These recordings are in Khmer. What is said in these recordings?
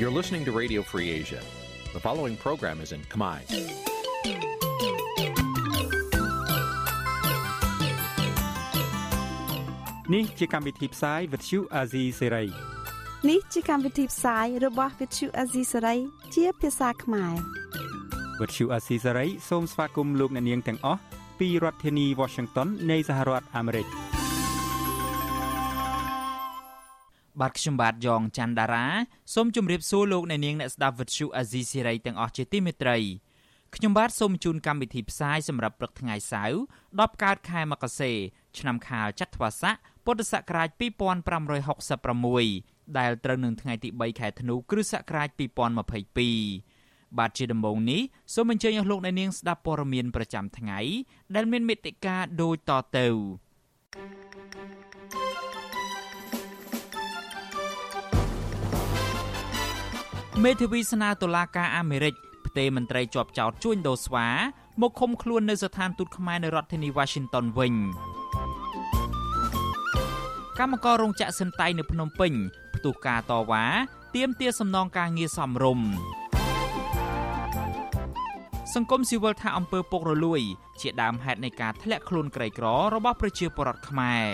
You're listening to Radio Free Asia. The following program is in Khmer. នេះជាកម្មវិធីផ្សាយ Vuthu Azizi Serai នេះជាកម្មវិធីផ្សាយរបស់ Vuthu Azizi Serai ជាភាសាខ្មែរ Vuthu Azizi Serai សូមស្វាគមន៍លោកអ្នកនាងទាំងអស់ពីរដ្ឋធានី Washington នៃសហរដ្ឋអាមេរិក បាទខ្ញុំបាទយ៉ងច័ន្ទដារាសូមជម្រាបសួរលោកអ្នកនាងអ្នកស្ដាប់វិទ្យុអាស៊ីសេរីទាំងអស់ជាទីមេត្រីខ្ញុំបាទសូមជូនកម្មវិធីផ្សាយសម្រាប់ព្រឹកថ្ងៃសៅរ៍10កើតខែមករាឆ្នាំខាលចត្វាស័កពុទ្ធសករាជ2566ដែលត្រូវនឹងថ្ងៃទី3ខែធ្នូគ្រិស្តសករាជ2022បាទជាដំបូងនេះសូមអញ្ជើញអស់លោកអ្នកនាងស្ដាប់ព័ត៌មានប្រចាំថ្ងៃដែលមានមេត្តាដូចតទៅ មេធាវីស្នើតុលាការអាមេរិកផ្ទេរមន្ត្រីជាប់ចោតជួញដូរស្វាមកឃុំខ្លួននៅស្ថានទូតខ្មែរនៅរដ្ឋធានី Washington វិញកម្មកររោងចក្រសិនតៃនៅភ្នំពេញផ្ទុះការតវ៉ាទាមទារសំណងការងារសមរម្យសង្គមស៊ីវិលថាអង្គើពុករលួយ ជាដើមហេតុនៃការធ្លាក់ខ្លួនក្រីក្ររបស់ប្រជាពលរដ្ឋខ្មែរ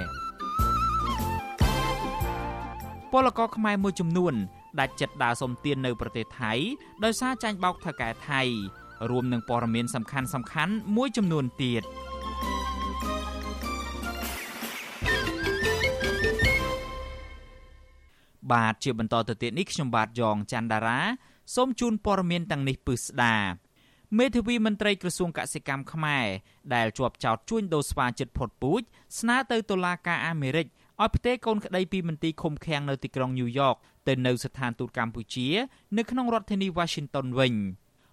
ពលករខ្មែរមួយចំនួន ដាច់ចិត្តដើរសុំទាននៅប្រទេសថៃដោយសារចាញ់បោកថៅកែថៃរួមនឹងព័ត៌មានសំខាន់សំខាន់មួយចំនួនទៀតបាទជាបន្តទៅទៀតនេះខ្ញុំបាទយ៉ងច័ន្ទដារាសូមជូនព័ត៌មានទាំងនេះពឹស្ដាមេធាវីមន្ត្រីក្រសួងកសិកម្មខ្មែរដែលជាប់ចោទជួញដូរស្វាជិតផុតពូជស្នើទៅតុលាការអាមេរិក ឲ្យផ្ទេរកូនក្តីពីមន្ទីរឃុំឃាំងនៅទីក្រុងញូវយ៉កទៅនៅស្ថានទូតកម្ពុជា នៅក្នុងរដ្ឋធានី Washington វិញ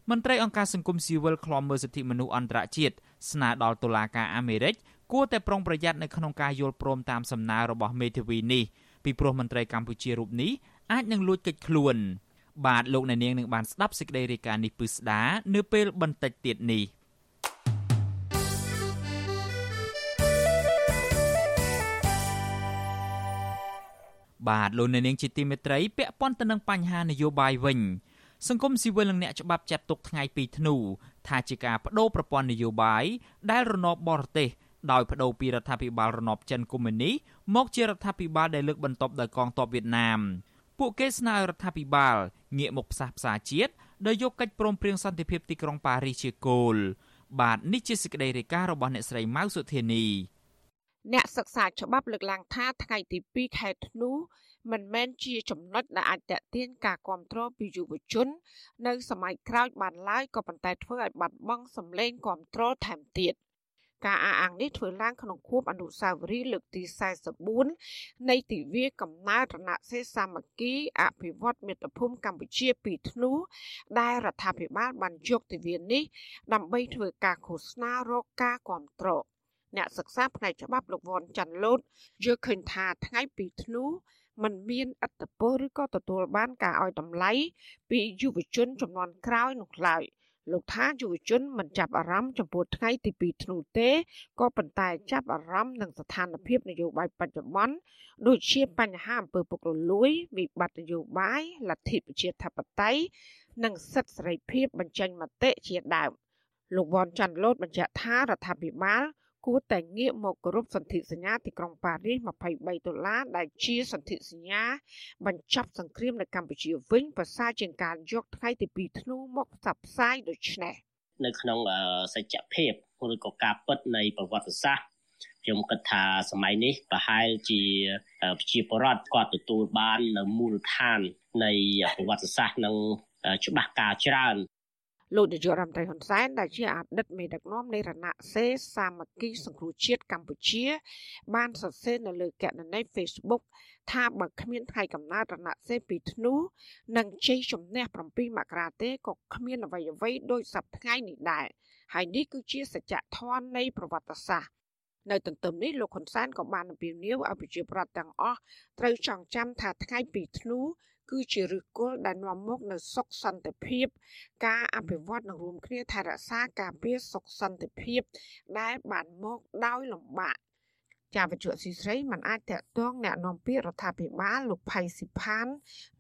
មន្ត្រីអង្គការសង្គមស៊ីវិលឃ្លាំមើលសិទ្ធិមនុស្សអន្តរជាតិស្នើដល់តុលាការអាមេរិកគួរតែប្រុងប្រយ័ត្ននៅក្នុងការយល់ព្រមតាមសំណើរបស់មេធាវីនេះពីព្រោះមន្ត្រីកម្ពុជារូបនេះអាចនឹងលួចកិច្ចខ្លួន បាទលោកអ្នកនាងនឹងបានស្ដាប់សេចក្តីរាយការណ៍នេះពឹស្ដានៅពេលបន្តិចទៀតនេះ។ បាទលោកអ្នកនាងជាទីមេត្រីពាក់ព័ន្ធទៅនឹងបញ្ហានយោបាយវិញសង្គមស៊ីវិលនិងអ្នកច្បាប់ចាត់ទុកថ្ងៃពីធ្នូថាជាការបដូរប្រព័ន្ធនយោបាយដែលរណបបរទេសដោយបដូរពីរដ្ឋាភិបាលរណបចិនកុម្មុយនីសមកជារដ្ឋាភិបាលដែលលើកបន្ទប់ដោយកងទ័ពវៀតណាមពួកគេស្នើរដ្ឋាភិបាលងាកមកផ្សះផ្សាជាតិដោយយកកិច្ចព្រមព្រៀងសន្តិភាពទីក្រុងប៉ារីសជាគោលបាទនេះជាសេចក្តីរាយការណ៍របស់អ្នកស្រីម៉ៅសុធានី អ្នកសិក្សាច្បាប់លើកឡើងថាថ្ងៃទី2ខែធ្នូមិនមែនជាចំណុចដែលអាចតេទៀងការគ្រប់គ្រងពីយុវជន នៅសម័យក្រោយបានឡើយក៏ប៉ុន្តែធ្វើឲ្យបាត់បង់សម្លេងគ្រប់គ្រងថែមទៀតការអះអាងនេះធ្វើឡើងក្នុងខួបអនុស្សាវរីយ៍លើកទី44នៃទិវាកំណើតរណសេរសាមគ្គីអភិវឌ្ឍមាតុភូមិកម្ពុជាពីធ្នូដែលរដ្ឋាភិបាលបានយកទិវានេះដើម្បីធ្វើការឃោសនារកការគ្រប់គ្រង អ្នកសិក្សាផ្នែកច្បាប់លោកវ៉ាន់ចាន់លូតយល់ឃើញថាថ្ងៃពីធ្នូมันមានអត្តពលឬក៏ទទួលបានការឲ្យតម្លៃពីយុវជនចំនួនក្រោយនោះឡើយលោកថាយុវជនមិនចាប់អារម្មណ៍ចំពោះថ្ងៃទី2ធ្នូទេក៏ប៉ុន្តែចាប់អារម្មណ៍នឹងស្ថានភាពនយោបាយបច្ចុប្បន្នដូចជាបញ្ហាអំពើពុករលួយវិបត្តិនយោបាយលទ្ធិប្រជាធិបតេយ្យនិងសិទ្ធិសេរីភាពបញ្ចេញមតិជាដើមលោកវ៉ាន់ចាន់លូតបញ្ជាក់ថារដ្ឋាភិបាល គួរតែងាកមកគោរពសន្ធិសញ្ញាទីក្រុងប៉ារីស23ដុល្លារដែលជាសន្ធិសញ្ញា បញ្ចប់សង្គ្រាមនៅកម្ពុជាវិញប្រសើរជាងការយកថ្ងៃទី2ធ្នូមកផ្សព្វផ្សាយដូចនេះនៅក្នុងសច្ចភាពឬក៏ការពិតនៃប្រវត្តិសាស្ត្រខ្ញុំគិតថាសម័យនេះប្រហែលជាប្រជាពលរដ្ឋគាត់ទទួលបាននៅមូលដ្ឋាននៃប្រវត្តិសាស្ត្រនិងច្បាស់ការច្រើន លោកនាយករដ្ឋមន្ត្រីហ៊ុនសែនដែលជាអតីតមេដឹកនាំនៃរណសេរសាមគ្គីសង្គ្រោះជាតិកម្ពុជា បានសរសេរនៅលើគណនី Facebook ថាបើគ្មានថ្ងៃកំណើតរណសេរពីធ្នូនិងជ័យជំនះ7មករាទេក៏គ្មានអ្វីអ្វីដូចសប្តាហ៍ថ្ងៃនេះដែរហើយនេះគឺជាសច្ចធម៌នៃប្រវត្តិសាស្ត្រនៅទន្ទឹមនេះលោកហ៊ុនសែនក៏បានអំពាវនាវឲ្យប្រជាប្រដ្ឋទាំងអស់ត្រូវចងចាំថាថ្ងៃពីធ្នូ គឺជាឫសគល់ដែលនាំមកនូវសុខសន្តិភាព ការអភិវឌ្ឍនិងរួមគ្នាថែរក្សាការពារសុខសន្តិភាព ដែលបានមកដោយលំបាកចាវិជ្ជាស៊ីស្រីមិនអាចតកតងអ្នកនាំពាក្យរដ្ឋាភិបាលលោកផៃស៊ីផាន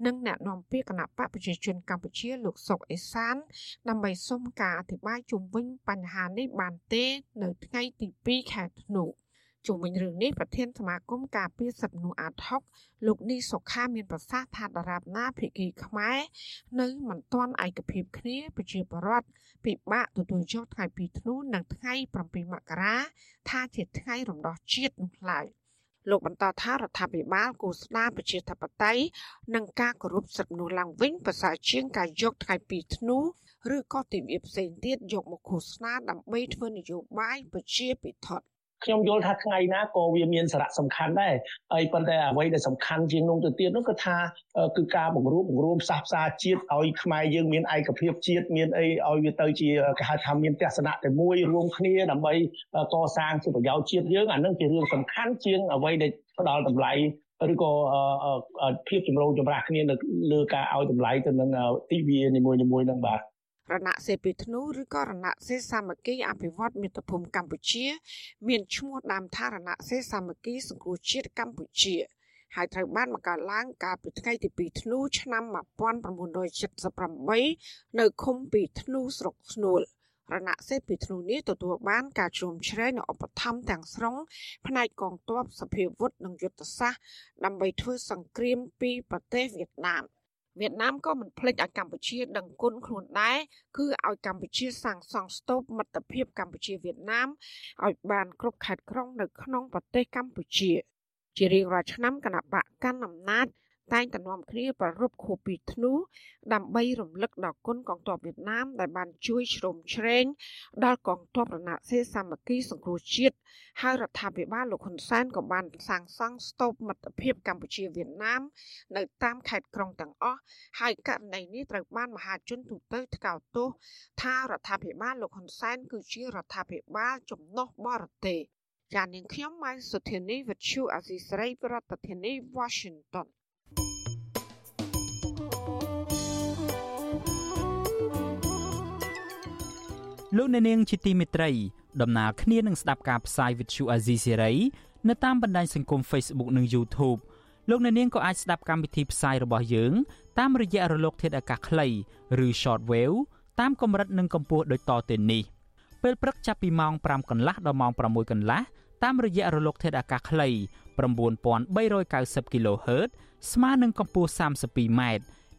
និងអ្នកនាំពាក្យគណៈបកប្រជាជនកម្ពុជាលោកសុកអេសាន ដើម្បីសុំការអធិប្បាយជុំវិញបញ្ហានេះបានទេ នៅថ្ងៃទី2ខែធ្នូ ជុំវិញរឿងនេះប្រធានសមាគមការពារសិទ្ធិមនុស្សអាត6លោកនីសុខាមានប្រសាសន៍ថាដរាបណាភិក្ខីខ្មែរនៅមិនទាន់ឯកភាពគ្នាប្រជាពលរដ្ឋពិបាកទទួលយកថ្ងៃពីធ្នូនិងថ្ងៃ7មករាថាជាថ្ងៃរំដោះជាតិនោះឡើយលោកបន្តថារដ្ឋាភិបាលគូស្ដារប្រជាធិបតេយ្យនិងការគោរពសិទ្ធិមនុស្សឡើងវិញប្រសើរជាងការយកថ្ងៃពីធ្នូឬក៏ទិវាផ្សេងទៀតយកមកឃោសនាដើម្បីធ្វើនយោបាយប្រជាពិធដ្ឋ ខ្ញុំយល់ថាថ្ងៃណាក៏វាមានសារៈសំខាន់ដែរហើយប៉ុន្តែអ្វីដែលសំខាន់ជាងនោះទៅទៀតនោះគឺថាគឺការបង្រួបបង្រួមផ្សះផ្សាជាតិឲ្យខ្មែរយើងមានឯកភាពជាតិមានអីឲ្យវាទៅជាគេហៅថាមានទស្សនៈតែមួយរួមគ្នាដើម្បីកសាងសុខប្រយោជន៍ជាតិយើងអានឹងជារឿងសំខាន់ជាងអ្វីដែលផ្ដល់តម្លៃឬក៏ភាពចម្រូងចម្រាសគ្នានៅលើការឲ្យតម្លៃទៅនឹងទិវានីមួយៗនឹងបាទ រណសេរីធ្នូឬក៏រណសេរីសាមគ្គីអភិវឌ្ឍមាតុភូមិកម្ពុជា មានឈ្មោះដើមថារណសេរីសាមគ្គីសង្គ្រោះជាតិកម្ពុជាហើយត្រូវបានបង្កើតឡើងកាលពីថ្ងៃទី2ធ្នូឆ្នាំ1978នៅឃុំពីធ្នូស្រុកស្នួលរណសេរីធ្នូនេះទទួលបានការជ្រោមជ្រែងនិងឧបត្ថម្ភទាំងស្រុងផ្នែកកងទ័ពសភាវុធនិងយុទ្ធសាស្ត្រដើម្បីធ្វើសង្គ្រាមពីប្រទេសវៀតណាម វៀតណាមក៏មិនភ្លេចឲ្យកម្ពុជាដឹងគុណខ្លួនដែរគឺឲ្យកម្ពុជាសាងសង់ស្ទូបមិត្តភាពកម្ពុជាវៀតណាមឲ្យបានគ្រប់ខេត្តក្រុងនៅក្នុងប្រទេសកម្ពុជា ជារៀងរាល់ឆ្នាំគណៈបកកាន់អំណាច តែងតែនាំគ្នាប្ររពខួបពីធ្នូដើម្បីរំលឹកដល់គុណកងទ័ពវៀតណាមដែលបានជួយជ្រោមជ្រែងដល់កងទ័ពរណសិរ្សសាមគ្គីសង្គ្រោះជាតិហើយរដ្ឋាភិបាលលោកហ៊ុនសែនក៏បានសាងសង់ស្ទូបមិត្តភាពកម្ពុជាវៀតណាមនៅតាមខេត្តក្រុងទាំងអស់ហើយករណីនេះត្រូវបានមហាជនទូទៅថ្កោលទោសថារដ្ឋាភិបាលលោកហ៊ុនសែនគឺជារដ្ឋាភិបាលចំណុះបរទេសចាននាងខ្ញុំម៉ៃសុធានីវិទ្យុអាស៊ីសេរីប្រធានាធិបតី Washington លោកអ្នកនាងជាទីមេត្រីដំណើរគ្នានឹងស្ដាប់ការផ្សាយវិទ្យុអាស៊ីសេរីនៅតាមបណ្ដាញសង្គម Facebook និង YouTube លោកអ្នកនាងក៏អាចស្ដាប់កម្មវិធីផ្សាយរបស់យើង តាមរយៈរលកធាតុអាកាសខ្លីឬ Shortwave តាមកម្រិតនិងកម្ពស់ដូចតទៅនេះពេលព្រឹកចាប់ពីម៉ោង5កន្លះដល់ម៉ោង6កន្លះតាមរយៈរលកធាតុអាកាសខ្លី9390 kHz ស្មើនឹងកម្ពស់ 32m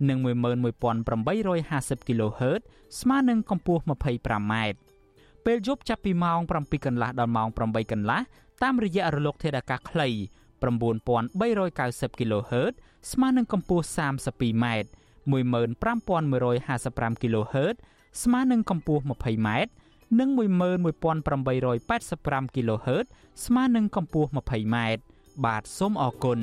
និង11850 kHz ស្មើនឹងកម្ពស់ 25m ពេលយប់ចាប់ពីម៉ោង7កន្លះដល់ម៉ោង8កន្លះតាមរយៈរលកធាតុអាកាសខ្លី9390 kHz ស្មើនឹងកម្ពស់ 32m 15155 kHz ស្មើនឹងកម្ពស់ 20m និង11885 kHz ស្មើនឹងកម្ពស់ 20m បាទសូមអរគុណ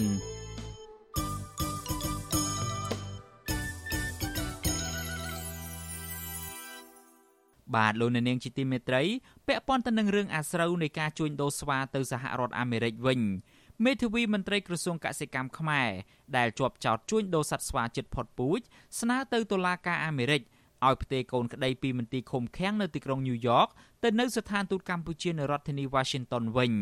បាទលោកអ្នកនាងជាទីមេត្រីពាក់ព័ន្ធទៅនឹងរឿងអាស្រូវនៃការជួញដូរស្វាទៅសហរដ្ឋអាមេរិកវិញមេធាវីមន្ត្រីក្រសួងកសិកម្មខ្មែរដែលជាប់ចោតជួញដូរសត្វស្វាជិតផុតពូជស្នើទៅតុលាការអាមេរិកឲ្យផ្ទេរកូនក្តីពីមន្ទីរឃុំឃាំងនៅទីក្រុងញូវយ៉កទៅនៅស្ថានទូតកម្ពុជានៅរដ្ឋធានី Washington វិញ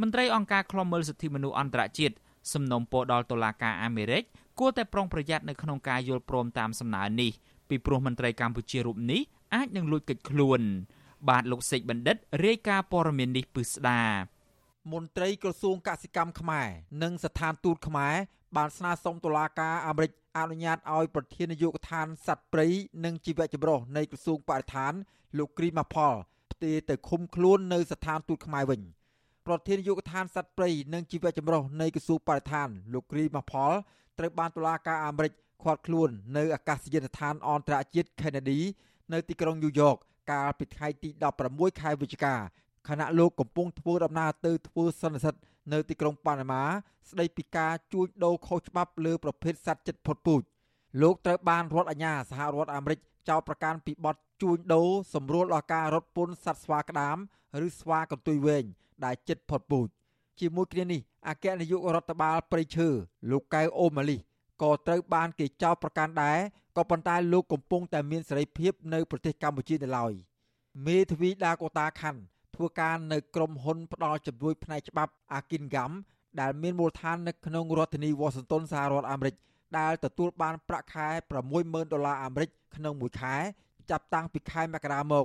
មន្ត្រីអង្គការឃ្លាំមើលសិទ្ធិមនុស្សអន្តរជាតិសំណូមពរដល់តុលាការអាមេរិកគួរតែប្រុងប្រយ័ត្ននៅក្នុងការយល់ព្រមតាមសំណើនេះពីព្រោះមន្ត្រីកម្ពុជារូបនេះ អាចនឹងលួចកិច្ចខ្លួន បាទលោកសេកបណ្ឌិតរាយការណ៍ព័ត៌មាននេះពឹស្ដាមន្ត្រីក្រសួងកសិកម្មខ្មែរនិងស្ថានទូតខ្មែរបានស្នើសុំតុលាការអាមេរិកអនុញ្ញាតឲ្យប្រធាននាយកដ្ឋានសត្វព្រៃនិងជីវៈចម្រុះនៃក្រសួងបរិស្ថាន លោកគ្រីម៉ាផលផ្ទេរទៅឃុំខ្លួននៅស្ថានទូតខ្មែរវិញប្រធាននាយកដ្ឋានសត្វព្រៃនិងជីវៈចម្រុះនៃក្រសួងបរិស្ថាន លោកគ្រីម៉ាផលត្រូវបានតុលាការអាមេរិកឃាត់ខ្លួននៅអាកាសយានដ្ឋានអន្តរជាតិ Kennedy នៅទីក្រុងញូវយ៉កកាលពីថ្ងៃទី16ខែវិច្ឆិកាខណៈលោកកំពុងធ្វើដំណើរទៅធ្វើសន្និសីទនៅទីក្រុងប៉ាណាម៉ាស្ដីពីការជួញដូរខុសច្បាប់លើប្រភេទសត្វចិត្តផុតពូជលោកត្រូវបានរដ្ឋអាជ្ញាសហរដ្ឋអាមេរិកចោទប្រកាន់ពីបទជួញដូរសម្រួលដល់ការរត់ពន្ធសត្វស្វាក្តាមឬស្វាកន្ទុយវែងដែលចិត្តផុតពូជជាមួយគ្នានេះអគ្គនាយករដ្ឋបាលព្រៃឈើលោកកៅអូម៉ាលីក៏ត្រូវបានគេចោទប្រកាន់ដែរ ក៏ប៉ុន្តែលោកកំពុងតែមានសេរីភាពនៅប្រទេសកម្ពុជានៅឡើយមេធាវីដាកូតាខាន់ធ្វើការនៅក្រុមហ៊ុនផ្ដល់ជំនួយផ្នែកច្បាប់ Akingham ដែលមានមូលដ្ឋាននៅក្នុងរដ្ឋធានី Washington សហរដ្ឋអាមេរិកដែលទទួលបានប្រាក់ខែ60000ដុល្លារអាមេរិកក្នុងមួយខែចាប់តាំងពីខែមករាមក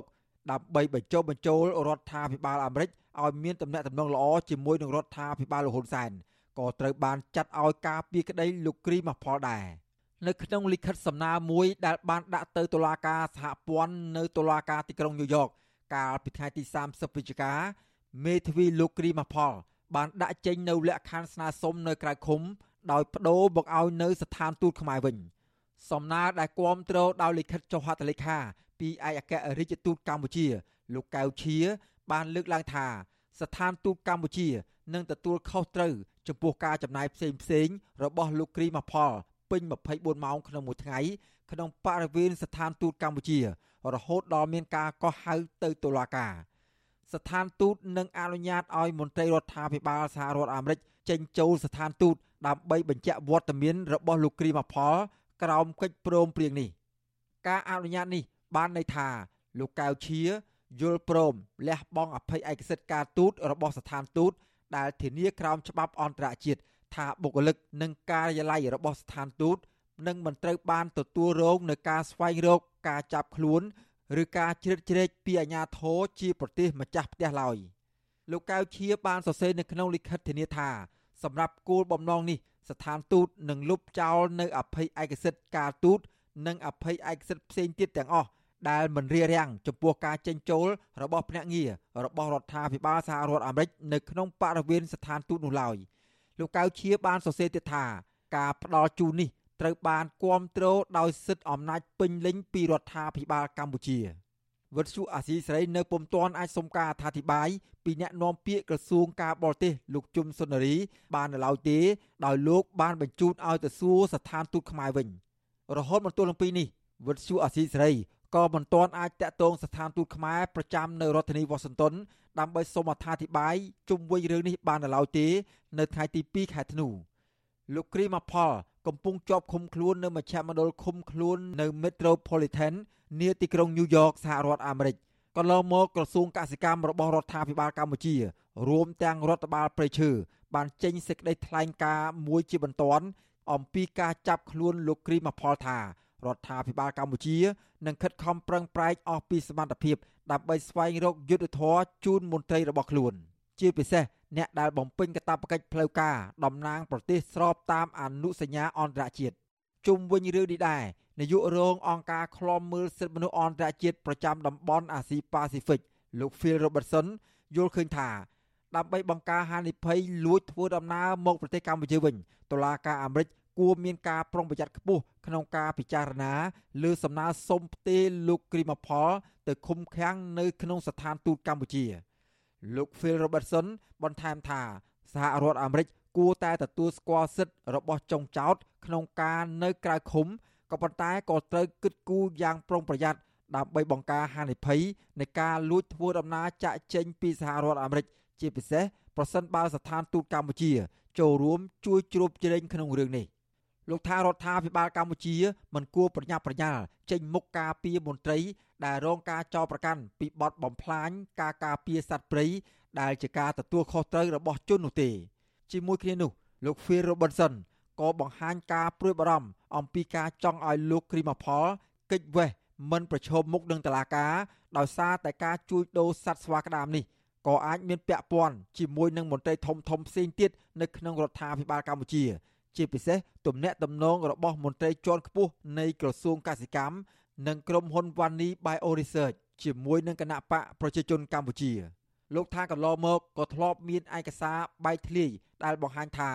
ដើម្បីបញ្ចុះបញ្ចូលរដ្ឋាភិបាលអាមេរិកឲ្យមានទំនាក់ទំនងល្អជាមួយនឹងរដ្ឋាភិបាលលហ៊ុនសែនក៏ត្រូវបានចាត់ឲ្យការពីក្តីលោកគ្រីមកផលដែរ នៅក្នុងលិខិតសំណើមួយដែលបានដាក់ទៅតុលាការសហព័ន្ធនៅតុលាការទីក្រុងញូវយ៉កកាលពីថ្ងៃទី30វិច្ឆិកាមេធាវីលោកគ្រីមកផល បានដាក់ចេញនៅលក្ខខណ្ឌស្នើសុំនៅក្រៅឃុំ ដោយបដូរមកឲ្យនៅស្ថានទូតខ្មែរវិញសំណើដែលគាំទ្រដោយលិខិតចុះហត្ថលេខាពីឯកអគ្គរដ្ឋទូតកម្ពុជា លោកកៅឈៀបានលើកឡើងថា ស្ថានទូតកម្ពុជានឹងទទួលខុសត្រូវចំពោះការចំណាយផ្សេងផ្សេងរបស់លោកគ្រីម៉ាផល ពេញ24ម៉ោងក្នុងមួយថ្ងៃក្នុងបរិវេណស្ថានទូតកម្ពុជា រហូតដល់មានការកោះហៅទៅតុលាការស្ថានទូតនឹងអនុញ្ញាតឲ្យមន្ត្រីរដ្ឋាភិបាលសហរដ្ឋអាមេរិកចេញចូលស្ថានទូតដើម្បីបញ្ជាក់វត្តមានរបស់លោកគ្រីម៉ាផល ក្រោមកិច្ចព្រមព្រៀងនេះ ការអនុញ្ញាតនេះបានន័យថាលោកកៅឈៀយល់ព្រមលះបង់អភ័យឯកសិទ្ធិការទូតរបស់ស្ថានទូតដែលធានាក្រោមច្បាប់អន្តរជាតិ ថាបុគ្គលិកនិងការិយាល័យរបស់ស្ថានទូតនឹងមិនត្រូវបានទទួលរងនឹងការស្វែងរកការចាប់ខ្លួនឬការជ្រៀតជ្រែកពីអាជ្ញាធរជាប្រទេសម្ចាស់ផ្ទះឡើយលោកកៅឈៀបានសរសេរនៅក្នុងលិខិតធានាថាសម្រាប់គោលបំណងនេះស្ថានទូតនឹងលុបចោលនៅអភ័យឯកសិទ្ធិការទូតនិងអភ័យឯកសិទ្ធិផ្សេងទៀតទាំងអស់ដែលមិនរារាំងចំពោះការចេញចូលរបស់ភ្នាក់ងាររបស់រដ្ឋាភិបាលសហរដ្ឋអាមេរិកនៅក្នុងបរិវេណស្ថានទូតនោះឡើយ លោកកៅឈៀបានសរសេរទៀតថាការផ្ដល់ជូននេះត្រូវបានគ្រប់គ្រងដោយសិទ្ធិអំណាចពេញលេញពីរដ្ឋាភិបាលកម្ពុជាវិទ្យុអាស៊ីសេរីនៅពុំទាន់អាចសុំការអធិប្បាយពីអ្នកនាំពាក្យក្រសួងការបរទេសលោកជុំសុនារី បាននៅឡើយទេដោយលោកបានបញ្ជូនឲ្យទៅសួរស្ថានទូតខ្មែរវិញរហូតមកទល់នឹងពេលនេះវិទ្យុអាស៊ីសេរី ក៏មិនទាន់អាចតាក់ទងស្ថានទូតខ្មែរប្រចាំនៅរដ្ឋធានីវ៉ាស៊ីនតោនដើម្បីសូមអត្ថាធិប្បាយជុំវិញរឿងនេះបាននៅឡើយទេ នៅថ្ងៃទី2ខែធ្នូលោកគ្រីម៉ាផលកំពុងជាប់ឃុំខ្លួននៅមជ្ឈមណ្ឌលឃុំខ្លួននៅ Metropolitan នាទីក្រុងញូវយ៉កសហរដ្ឋអាមេរិកកន្លងមកក្រសួងកសិកម្មរបស់រដ្ឋាភិបាលកម្ពុជា រួមទាំងរដ្ឋបាលព្រៃឈើបានចេញសេចក្តីថ្លែងការណ៍មួយជាបន្ទាន់អំពីការចាប់ខ្លួនលោកគ្រីម៉ាផលថា រដ្ឋាភិបាលកម្ពុជានឹងខិតខំប្រឹងប្រែងអស់ពីសមត្ថភាពដើម្បីស្វែងរកយុទ្ធធរជូនមន្ត្រីរបស់ខ្លួន ជាពិសេសអ្នកដែលបំពេញកាតព្វកិច្ចផ្លូវការតំណាងប្រទេសស្របតាមអនុសញ្ញាអន្តរជាតិជុំវិញរឿងនេះដែរនាយករងអង្គការឃ្លាំមើលសិទ្ធិមនុស្សអន្តរជាតិប្រចាំតំបន់អាស៊ីប៉ាស៊ីហ្វិកលោក Phil Robertson យល់ឃើញថាដើម្បីបង្ការហានិភ័យលួចធ្វើដំណើរមកប្រទេសកម្ពុជាវិញតុលាការអាមេរិក គួរមានការប្រុងប្រយ័ត្នខ្ពស់ក្នុងការពិចារណាលើសំណើសុំផ្ទេរលោកគ្រីម៉ាផល ទៅឃុំឃាំងនៅក្នុងស្ថានទូតកម្ពុជាលោក Phil Robertson បន្ថែមថាសហរដ្ឋអាមេរិកគួរតែទទួលស្គាល់សិទ្ធិរបស់ចុងចោតក្នុងការនៅក្រៅឃុំក៏ប៉ុន្តែក៏ត្រូវគិតគូរយ៉ាងប្រុងប្រយ័ត្នដើម្បីបង្ការហានិភ័យនៃការលួចធ្វើដំណើរចាក់ចេញពីសហរដ្ឋអាមេរិកជាពិសេសប្រសិនបើស្ថានទូតកម្ពុជា ចូលរួមជួយជ្រោបជ្រែងក្នុងរឿងនេះ លោកថារដ្ឋាភិបាលកម្ពុជាមិនគួរប្រញាប់ប្រញាល់ចេញមុខការពីមន្ត្រី ដែលរងការចោទប្រកាន់ពីបទបំផ្លាញការការពារសត្វព្រៃដែលជាការទទួលខុសត្រូវរបស់ជននោះទេជាមួយគ្នានោះលោក Phil Robinson ក៏បង្ហាញការព្រួយបារម្ភអំពីការចង់ឲ្យលោកគ្រីម៉ាផលកិច្ចវេះមិនប្រឈមមុខនឹងតឡាការដោយសារតែការជួញដូរសត្វស្វាក្តាមនេះក៏អាចមានពាក់ព័ន្ធជាមួយនឹងមន្ត្រីធំធំផ្សេងទៀតនៅក្នុងរដ្ឋាភិបាលកម្ពុជា ជាពិសេសទំនាក់ទំនងរបស់មន្ត្រីជាន់ខ្ពស់នៃក្រសួងកសិកម្មនិងក្រុមហ៊ុន Vani Bio Research ជាមួយនឹងគណៈបកប្រជាជនកម្ពុជាលោកថាកន្លងមកក៏ធ្លាប់មានឯកសារបែកធ្លាយដែលបង្ហាញថា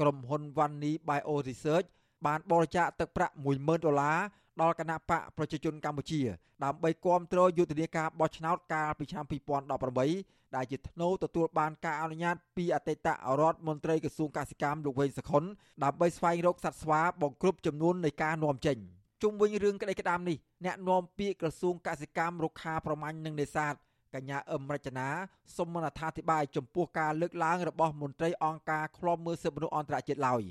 ក្រុមហ៊ុន Vani Bio Research បានបរិច្ចាគទឹកប្រាក់10000ដុល្លារដល់គណៈបកប្រជាជនកម្ពុជា ដើម្បីគ្រប់គ្រងយុទ្ធនាការបោះឆ្នោតកាលពីឆ្នាំ2018 ដែលជាធ្នូទទួលបានការអនុញ្ញាតពីអតីតរដ្ឋមន្ត្រីក្រសួងកសិកម្មលោកវែងសខុនដើម្បីស្វែងរកសត្វស្វាបង្គ្រប់ចំនួននៃការនាំចេញជុំវិញរឿងក្តីក្តាមនេះអ្នកនាំពាក្យក្រសួងកសិកម្មរុក្ខាប្រមាញ់និងនេសាទកញ្ញាអឹមរចនាសូមអត្ថាធិប្បាយចំពោះការលើកឡើងរបស់មន្ត្រីអង្គការឃ្លាំមើលសិទ្ធិមនុស្សអន្តរជាតិឡើយ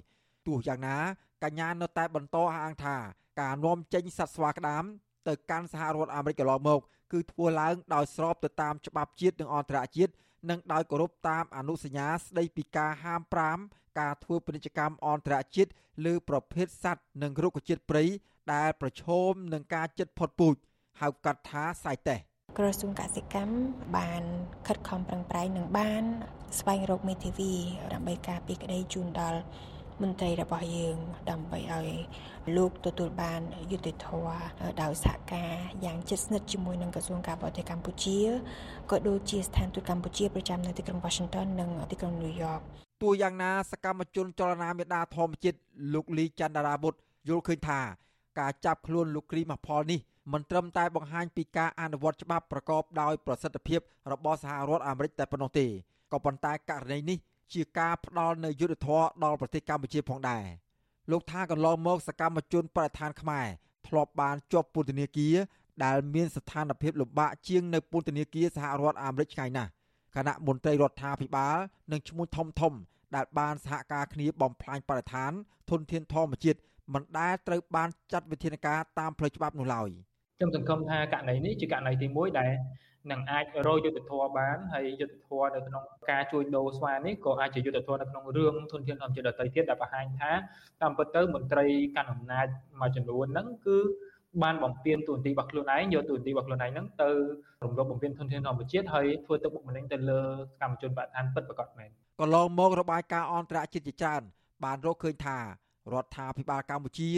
ទោះយ៉ាងណាកញ្ញានៅតែបន្តអះអាងថាការនាំចេញសត្វស្វាក្តាមទៅកាន់សហរដ្ឋអាមេរិកកន្លងមក គឺធ្វើឡើងដោយស្របទៅតាមច្បាប់ជាតិនិងអន្តរជាតិនិងដោយគោរពតាមអនុសញ្ញាស្តីពីការហាម5ការធ្វើពាណិជ្ជកម្មអន្តរជាតិលើប្រភេទសត្វនិងរុក្ខជាតិព្រៃដែលប្រឈមនឹងការជិតផុតពូជហៅកាត់ថាសៃតេសក្រសួងកសិកម្មបានខិតខំប្រឹងប្រែងនិងបានស្វែងរកមេធាវីដើម្បីការពារក្តីជូនដល់ មន្ត្រីរបស់យើងដើម្បីឲ្យលោកទទួលបានយុត្តិធម៌ដោយសហការយ៉ាងជិតស្និទ្ធជាមួយនឹងក្រសួងការបរទេសកម្ពុជាក៏ដូចជាស្ថានទូតកម្ពុជាប្រចាំនៅទីក្រុង Washington និងទីក្រុង New York ទោះយ៉ាងណាសកម្មជនចលនាមេដាធម្មជាតិលោកលីច័ន្ទរាបុត្រយល់ឃើញថាការចាប់ខ្លួនលោកគ្រីមផលនេះមិនត្រឹមតែបង្ហាញពីការអនុវត្តច្បាប់ប្រកបដោយប្រសិទ្ធភាពរបស់សហរដ្ឋអាមេរិកតែប៉ុណ្ណោះទេក៏ប៉ុន្តែករណីនេះ ជាការផ្ដល់នូវយុត្តិធម៌ដល់ប្រទេសកម្ពុជាផងដែរលោកថាកន្លងមកសកម្មជនបរិស្ថានខ្មែរធ្លាប់បានជាប់ពន្ធនាគារដែលមានស្ថានភាពលំបាកជាងនៅពន្ធនាគារសហរដ្ឋអាមេរិកឆ្ងាយណាស់គណៈមន្ត្រីរដ្ឋាភិបាលនិងឈ្មោះធំធំ ដែលបានសហការគ្នាបំផ្លាញបរិស្ថានធនធានធម្មជាតិមិនដែលត្រូវបានចាត់វិធានការតាមផ្លូវច្បាប់នោះឡើយខ្ញុំសង្ឃឹមថាករណីនេះជាករណីទី1ដែល នឹងអាចរកយុទ្ធធម៌បានហើយយុទ្ធធម៌នៅក្នុងការជួយដូរស្វានេះក៏អាចជាយុទ្ធធម៌នៅក្នុងរឿងធនធានធម្មជាតិដទៃទៀតដែលបង្ហាញថាតាមពិតទៅមន្ត្រីកាន់អំណាចមួយចំនួនហ្នឹងគឺបានបំពេញទូនទីរបស់ខ្លួនឯងយកទូនទីរបស់ខ្លួនឯងហ្នឹងទៅរំលោភបំពានធនធានធម្មជាតិហើយធ្វើទឹកបុកម្នេញទៅលើសកម្មជនបដិឋានពិតប្រាកដមែនកន្លងមករបាយការណ៍អន្តរជាតិជាច្រើនបានរកឃើញថារដ្ឋាភិបាលកម្ពុជា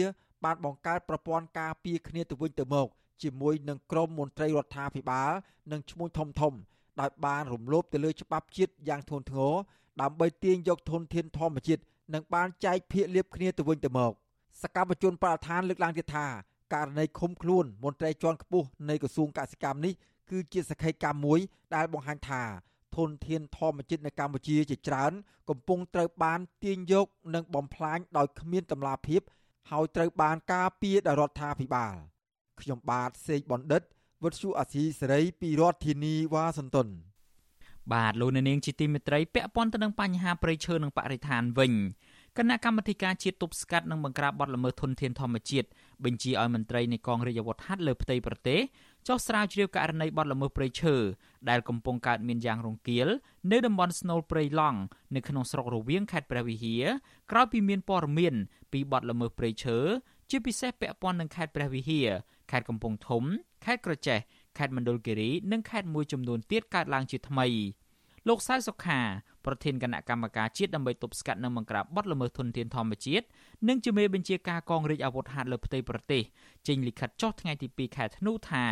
បានបង្កើតប្រព័ន្ធការពារគ្នាទៅវិញទៅមក ជាមួយនឹងក្រមមន្ត្រីរដ្ឋាភិបាលនិងឈ្មោះធំធំដោយបានរំលោភទៅលើច្បាប់ជាតិយ៉ាងធ្ងន់ធ្ងរដើម្បីទាញយកធនធានធម្មជាតិនិងបានចែកភាគលាភគ្នាទៅវិញទៅមកសកម្មជនបរិស្ថានលើកឡើងទៀតថាករណីឃុំខ្លួនមន្ត្រីជាន់ខ្ពស់នៃក្រសួងកសិកម្មនេះគឺជាសក្ខីកម្មមួយដែលបង្ហាញថាធនធានធម្មជាតិនៅកម្ពុជាជាច្រើន កំពុងត្រូវបានទាញយកនិងបំផ្លាញដោយគ្មានតម្លាភាព ហើយត្រូវបានការពារដោយរដ្ឋាភិបាល ខ្ញុំបាទសេកបណ្ឌិតវុទ្ធុអាស៊ីសេរីពីរដ្ឋធានីវ៉ាស៊ីនតោនបាទលោកអ្នកនាងជាទីមេត្រីពាក់ព័ន្ធទៅនឹងបញ្ហាប្រៃឈើនិងបរិស្ថានវិញគណៈកម្មាធិការជាតិទប់ស្កាត់និងបង្ក្រាបបទល្មើសធនធានធម្មជាតិបញ្ជាឲ្យមន្ត្រីនៃកងរាជអាវុធហត្ថលើផ្ទៃប្រទេសចុះស្រាវជ្រាវករណីបទល្មើសព្រៃឈើដែលកំពុងកើតមានយ៉ាងរង្គាលនៅតំបន់ស្នូលព្រៃឡង់នៅក្នុងស្រុករវៀងខេត្តព្រះវិហារក្រោយពីមានព័ត៌មានពីបទល្មើសព្រៃឈើ ជាពិសេសពាក់ព័ន្ធនឹងខេត្តព្រះវិហារខេត្តកំពង់ធំខេត្តក្រចេះខេត្តមណ្ឌលគិរីនិងខេត្តមួយចំនួនទៀតកើតឡើងជាថ្មីលោកសៅសុខាប្រធានគណៈកម្មការជាតិដើម្បីទប់ស្កាត់និងបង្ក្រាបបទល្មើសធនធានធម្មជាតិនិងជាមេបញ្ជាការកងរាជអាវុធហត្ថលើផ្ទៃប្រទេសចេញលិខិតចុះថ្ងៃទី2ខែធ្នូថា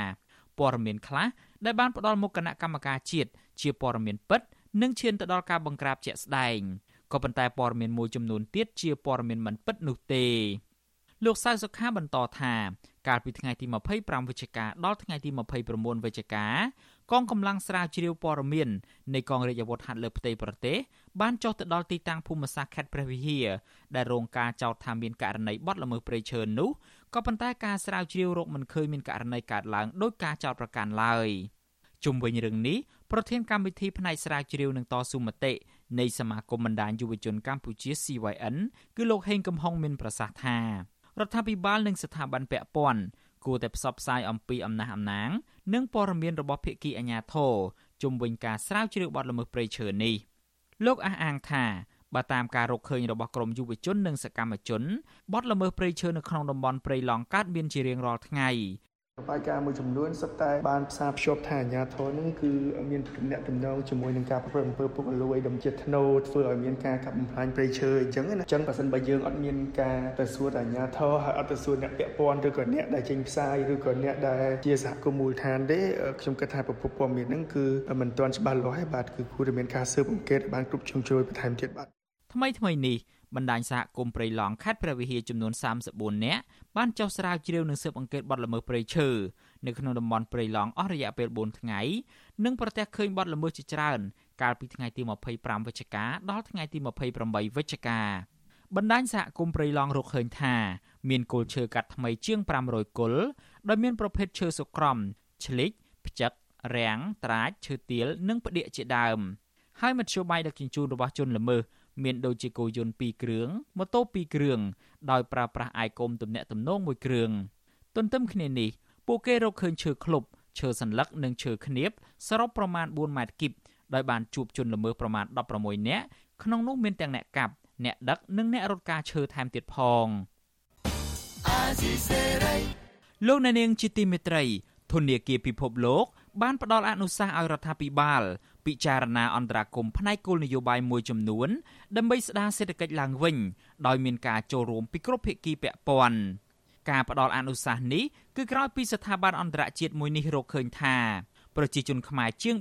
ព័ត៌មានខ្លះដែលបានផ្ដល់មកគណៈកម្មការជាតិជាព័ត៌មានពិត និងឈានទៅដល់ការបង្ក្រាបជាក់ស្ដែងក៏ប៉ុន្តែព័ត៌មានមួយចំនួនទៀតជាព័ត៌មានមិនពិតនោះទេ លោកសៅសុខាបន្តថាកាលពីថ្ងៃទី25វិច្ឆិកាដល់ថ្ងៃទី29វិច្ឆិកាកងកម្លាំងស្រាវជ្រាវព័ត៌មាននៃកងរាជអាវុធហត្ថលើផ្ទៃប្រទេសបានចុះទៅដល់ទីតាំងភូមិសាស្ត្រខេត្តព្រះវិហារដែលរងការចោទថាមានករណីបទល្មើសព្រៃឈើនោះក៏ប៉ុន្តែការស្រាវជ្រាវរកមិនឃើញមានករណីកើតឡើងដោយការចោទប្រកាន់ឡើយជុំវិញរឿងនេះប្រធានកម្មវិធីផ្នែកស្រាវជ្រាវនឹងតស៊ូមតិនៃសមាគមបណ្ដាញយុវជនកម្ពុជា CYN គឺលោកហេងកំហុងមានប្រសាសន៍ថា រដ្ឋាភិបាលនិងស្ថាប័នពាក់ព័ន្ធគួរតែផ្សព្វផ្សាយអំពីអំណះអំណាង និងព័ត៌មានរបស់ភាគីអាជ្ញាធរជុំវិញការស្រាវជ្រាវបទល្មើសព្រៃឈើនេះលោកអះអាងថាបើតាមការរកឃើញរបស់ក្រមយុវជននិងសកម្មជនបទល្មើសព្រៃឈើនៅក្នុងតំបន់ព្រៃឡង់កើតមានជារៀងរាល់ថ្ងៃ បាយការមួយចំនួនសុទ្ធតែបានផ្សារភ្ជាប់ថាអាញាធរនឹងគឺមានទំនាក់ទំនងជាមួយនឹងការប្រព្រឹត្តអំពើពុករលួយដំជាធ្នូធ្វើឲ្យមានការកាប់បំផ្លាញព្រៃឈើអញ្ចឹងណាអញ្ចឹងបើសិនបើយើងអត់មានការទៅសួរអាញាធរហើយអត់ទៅសួរអ្នកពាក់ព័ន្ធឬក៏អ្នកដែលចេញផ្សាយឬក៏អ្នកដែលជាសហគមន៍មូលដ្ឋានទេខ្ញុំគិតថាប្រភពព័ត៌មានហ្នឹងគឺមិនទាន់ច្បាស់លាស់ទេបាទគឺគួរតែមានការស៊ើបអង្កេតឲ្យបានគ្រប់ជ្រុងជ្រោយបន្ថែមទៀតបាទថ្មីថ្មីនេះបណ្ដាញសហគមន៍ព្រៃឡង់ខេត្តព្រះវិហារចំនួន34នាក់ បានចុះស្រាវជ្រាវនិងស៊ើបអង្កេតបទល្មើសព្រៃឈើនៅក្នុងតំបន់ព្រៃឡង់អស់រយៈពេល4ថ្ងៃនិងប្រទះឃើញបទល្មើសជាច្រើន កាលពីថ្ងៃទី25វិច្ឆិកាដល់ថ្ងៃទី28វិច្ឆិកាបណ្ដាញសហគមន៍ព្រៃឡង់រកឃើញថាមានគល់ឈើកាត់ថ្មីជាង500គល់ដោយមានប្រភេទឈើសុក្រំឆ្លិចផ្ចឹករាំងត្រាចឈើទាលនិងផ្ដៀកជាដើមហើយមធ្យោបាយដឹកជញ្ជូនរបស់ជនល្មើស មានដូចជាគោយន្ត2គ្រឿងម៉ូតូ2គ្រឿងដោយប្រើប្រាស់អាយគោមទំនាក់ទំនងមួយគ្រឿងទន្ទឹមគ្នានេះពួកគេរកឃើញឈើឃ្លុបឈើសន្លឹកនិងឈើខ្នៀបសរុបប្រមាណ4ម៉ែត្រគីបដោយបានជួបជនល្មើសប្រមាណ16នាក់ក្នុងនោះមានទាំងអ្នកកាប់អ្នកដឹកនិងអ្នករត់ការឈើថែមទៀតផងលោកអ្នកនាងជាទីមេត្រីធនធានពិភពលោក បានផ្ដល់អនុសាសន៍ឲ្យរដ្ឋាភិបាលពិចារណាអន្តរាគមផ្នែកគោលនយោបាយមួយចំនួនដើម្បីស្ដារសេដ្ឋកិច្ចឡើងវិញដោយមានការចូលរួមពីគ្រប់ភាគីពាក់ព័ន្ធការផ្ដល់អនុសាសន៍នេះគឺក្រោយពីស្ថាប័នអន្តរជាតិមួយនេះរកឃើញថាប្រជាជនខ្មែរជាង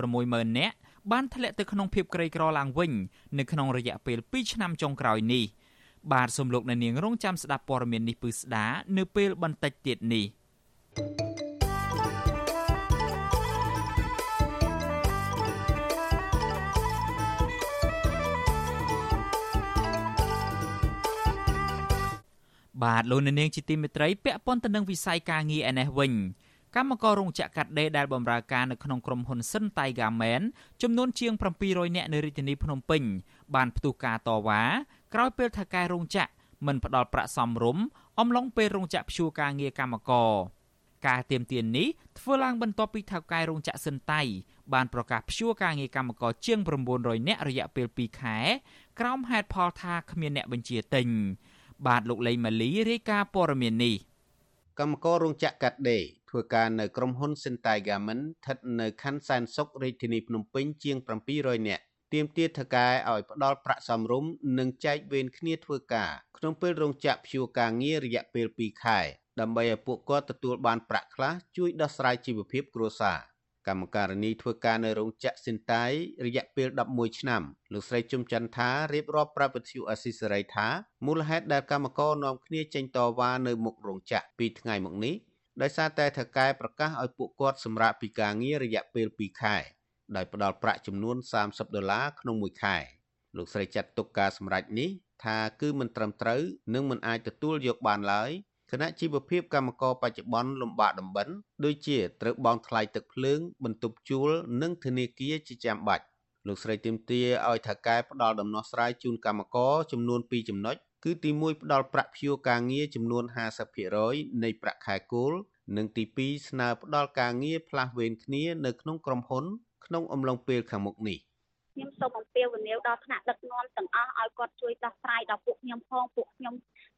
460,000នាក់បានធ្លាក់ទៅក្នុងភាពក្រីក្រឡើងវិញនៅក្នុងរយៈពេល2ឆ្នាំចុងក្រោយនេះបាទសូមលោកអ្នកនាងរងចាំស្ដាប់ព័ត៌មាននេះពឺស្ដានៅពេលបន្តិចទៀតនេះ thank you បាទលោកអ្នកនាងជាទីមេត្រីពាក់ព័ន្ធទៅនឹងវិស័យការងារឯនេះវិញកម្មកររោងចក្រកាត់ដេរដែលបម្រើការនៅក្នុងក្រុមហ៊ុន Sun Tiger Man ចំនួនជាង700នាក់នៅរាជធានីភ្នំពេញបានផ្ទុះការតវ៉ាក្រោយពេលថៅកែរោងចក្រមិនផ្ដល់ប្រាក់សមរម្យអំឡុងពេលរោងចក្រព្យួរការងារកម្មករការទៀមទាននេះធ្វើឡើងបន្ទាប់ពីថៅកែរោងចក្រសិនតៃបានប្រកាសព្យួរការងារកម្មករជាង900នាក់រយៈពេល2ខែក្រោមហេតុផលថាគ្មានអ្នកបញ្ជាទិញ បាទលោកលេងម៉ាលីរាយការណ៍ព័ត៌មាននេះកម្មកររោងចក្រកាត់ដេរធ្វើការនៅក្រុមហ៊ុន Sentai Garment ស្ថិតនៅខណ្ឌសែនសុខរាជធានីភ្នំពេញជាង700នាក់ទាមទារថៅកែឲ្យផ្ដល់ប្រាក់សមរម្យនិងចែកវេនគ្នាធ្វើការក្នុងពេលរោងចក្រព្យួរការងាររយៈពេល2ខែដើម្បីឲ្យពួកគាត់ទទួលបានប្រាក់ខ្លះជួយដោះស្រាយជីវភាពគ្រួសារ កម្មការនីធ្វើការនៅរោងចក្រសិនតៃរយៈពេល11ឆ្នាំលោកស្រីជុំច័ន្ទថារៀបរាប់ប្រាប់វិទ្យុអស៊ីសេរីថាមូលហេតុដែលកម្មករនាំគ្នាចេញតវ៉ានៅមុខរោងចក្រពីថ្ងៃមកនេះដោយសារតែថៅកែប្រកាសឲ្យពួកគាត់សម្រាកពីការងាររយៈពេល2ខែដោយផ្ដល់ប្រាក់ចំនួន30ដុល្លារក្នុងមួយខែលោកស្រីចាត់ទុកការសម្រេចនេះថាគឺមិនត្រឹមត្រូវនិងមិនអាចទទួលយកបានឡើយ គណៈជីវភាពកម្មករបច្ចុប្បន្នលំបាកដំបិនដូចជាត្រូវបង់ថ្លៃទឹកភ្លើង បន្ទប់ជួល និងធនាគារជាចាំបាច់លោកស្រីទីមទាឲ្យថៅកែផ្ដល់ដំណោះស្រាយជូនកម្មករចំនួន2ចំណុចគឺទី1ផ្ដល់ប្រាក់ព្យួរការងារចំនួន50%នៃប្រាក់ខែគោលនិងទី2ស្នើផ្ដល់ការងារផ្លាស់វេនគ្នានៅក្នុងក្រុមហ៊ុន ក្នុងអំឡុងពេលខាងមុខនេះខ្ញុំសូមអំពាវនាវដល់ថ្នាក់ដឹកនាំទាំងអស់ឲ្យគាត់ជួយដោះស្រាយដល់ពួកខ្ញុំផងពួកខ្ញុំ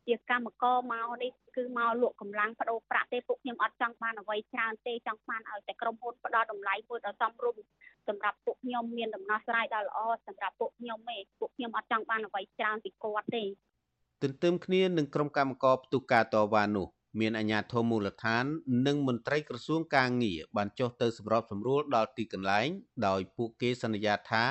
ជាកម្មករមកនេះគឺមកលក់កម្លាំងបដូរប្រាក់ទេពួកខ្ញុំអត់ចង់បានអ្វីច្រើនទេចង់បានឲ្យតែក្រុមហ៊ុនផ្ដល់តម្លៃមួយដ៏សមរម្យសម្រាប់ពួកខ្ញុំមានដំណោះស្រាយដ៏ល្អសម្រាប់ពួកខ្ញុំទេពួកខ្ញុំអត់ចង់បានអ្វីច្រើនពីគាត់ទេទន្ទឹមគ្នានឹងក្រុមកម្មករផ្ទុះការតវ៉ានោះមានអាជ្ញាធរមូលដ្ឋាន និងមន្ត្រីក្រសួងកាងារបានចុះទៅសម្របសម្រួលដល់ទីកន្លែង ដោយពួកគេសន្យាថា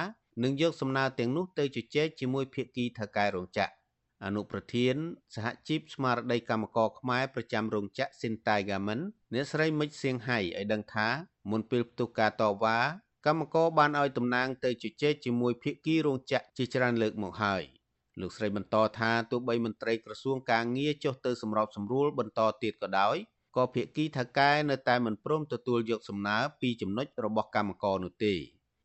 នឹងយកសំណើទាំងនោះទៅជជែកជាមួយភាគីថៅកែរោងចក្រ អនុប្រធានសហជីពស្មារតីកម្មករខ្មែរប្រចាំរោងចក្រ Sintai Garment អ្នកស្រីមិចសៀងហៃឲ្យដឹងថាមុនពេលផ្ទុះការតវ៉ាកម្មករបានឲ្យតំណាងទៅជជែកជាមួយភាគីរោងចក្រជាច្រើនលើកមកហើយលោកស្រីបន្តថាទោះបីមន្ត្រីក្រសួងកាងារចុះទៅសម្របសម្រួលបន្តទៀតក៏ដោយក៏ភាគីថៅកែនៅតែមិនព្រមទទួលយកសំណើពីចំណុចរបស់កម្មករនោះទេ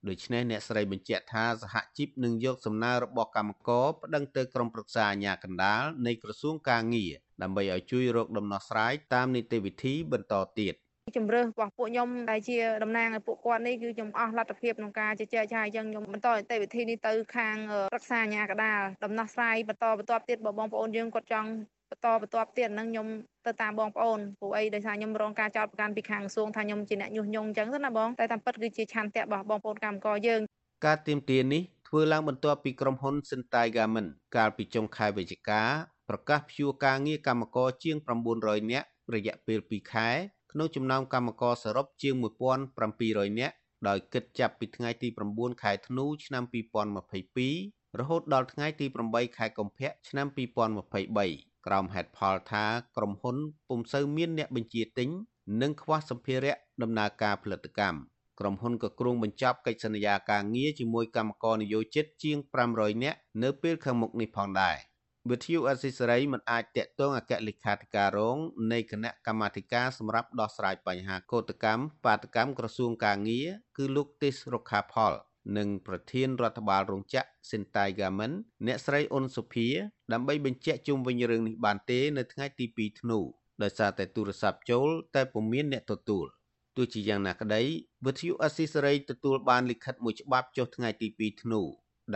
ដូច្នេះអ្នកស្រីបញ្ជាក់ថាសហជីពនឹងយកសំណើរបស់កម្មករប្តឹងទៅក្រុមប្រឹក្សាអាជ្ញាកណ្ដាលនៃក្រសួងកាងារដើម្បីឲ្យជួយរកដំណោះស្រាយតាមនីតិវិធីបន្តទៀតជំរឿសរបស់ពួកខ្ញុំដែលជាតំណាងឲ្យពួកគាត់នេះគឺខ្ញុំអស់លទ្ធភាពក្នុងការជជែកហើយអញ្ចឹងខ្ញុំបន្តនីតិវិធីនេះទៅខាងរក្សាអាជ្ញាកណ្ដាលដំណោះស្រាយបន្តបន្ទាប់ទៀតបើបងប្អូនយើងគាត់ចង់ បន្តបន្ទាប់ទៀតហ្នឹងខ្ញុំទៅតាមបងប្អូនព្រោះអីដោយសារខ្ញុំរងការចោទប្រកាន់ពីខាងក្រសួងថាខ្ញុំជាអ្នកញុះញង់អញ្ចឹងទៅណាបងតែតាមពិតគឺជាឆន្ទៈរបស់បងប្អូនកម្មករយើងការទៀមទានេះធ្វើឡើងបន្ទាប់ពីក្រុមហ៊ុន Sentai Garment កាលពីចុងខែវិច្ឆិកាប្រកាសព្យួរការងារកម្មករជាង900នាក់រយៈពេល2ខែក្នុងចំណោមកម្មករសរុបជាង1700នាក់ដោយគិតចាប់ពីថ្ងៃទី9ខែធ្នូឆ្នាំ2022រហូតដល់ថ្ងៃទី8ខែកុម្ភៈឆ្នាំ2023 ក្រោមហេតុផលថាក្រុមហ៊ុនពុំសូវមានអ្នកបញ្ជាទិញ និងខ្វះសម្ភារៈដំណើរការផលិតកម្មក្រុមហ៊ុនក៏គ្រោងបញ្ចប់កិច្ចសន្យាការងារជាមួយកម្មករនិយោជិតជាង500នាក់នៅពេលខាងមុខនេះផងដែរវិទ្យុអសិសរីមិនអាចតាក់ទងអគ្គលេខាធិការរងនៃគណៈកម្មាធិការសម្រាប់ដោះស្រាយបញ្ហាកោតកម្មបាតកម្មក្រសួងកាងារគឺលោកទេសរុក្ខាផល និងប្រធានរដ្ឋបាលរោងចក្រ Sentai Garment អ្នកស្រីអ៊ុនសុភា ដើម្បីបញ្ជាក់ជុំវិញរឿងនេះបានទេនៅថ្ងៃទី2ធ្នូដោយសារតែទូរស័ព្ទចូលតែពុំមានអ្នកទទួលទោះជាយ៉ាងណាក្តីវិទ្យុអស៊ីសេរីទទួលបានលិខិតមួយច្បាប់ចុះថ្ងៃទី2ធ្នូ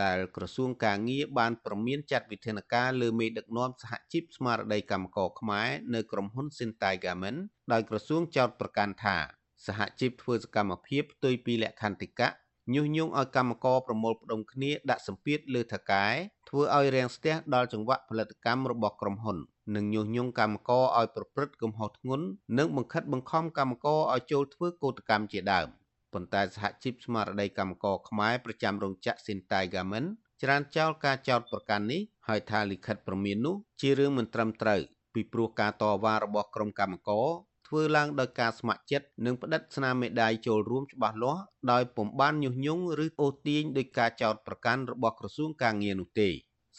ដែលក្រសួងការងារបានប្រមានចាត់វិធានការលើមេដឹកនាំសហជីពស្មារតីកម្មករខ្មែរនៅក្រុមហ៊ុន Sintai Garment ដោយក្រសួងចោទប្រកាន់ថាសហជីពធ្វើសកម្មភាពផ្ទុយពីលក្ខន្តិកៈ ញុះញង់ឲ្យកម្មករប្រមូលផ្ដុំគ្នាដាក់សម្ពាធលើថកែធ្វើឲ្យរាំងស្ទះដល់ចង្វាក់ផលិតកម្មរបស់ក្រុមហ៊ុន និងញុះញង់កម្មករឲ្យប្រព្រឹត្តកំហុសធ្ងន់និងបង្ខិតបង្ខំកម្មករឲ្យចូលធ្វើកោតកម្មជាដើមប៉ុន្តែសហជីពស្មារតីកម្មករខ្មែរប្រចាំរោងចក្រ Sintai Garment ច្រានចោលការចោទប្រកាន់នេះហើយថាលិខិតព្រមាននោះជារឿងមិនត្រឹមត្រូវពីព្រោះការតវ៉ារបស់ក្រុមកម្មករ ធ្វើឡើងដោយការស្ម័គ្រចិត្តនិងផ្តិតស្នាមមេដាយចូលរួមច្បាស់លាស់ដោយពុំបានញុះញង់ឬអូសទាញដោយការចោទប្រកាន់របស់ក្រសួងការងារនោះទេ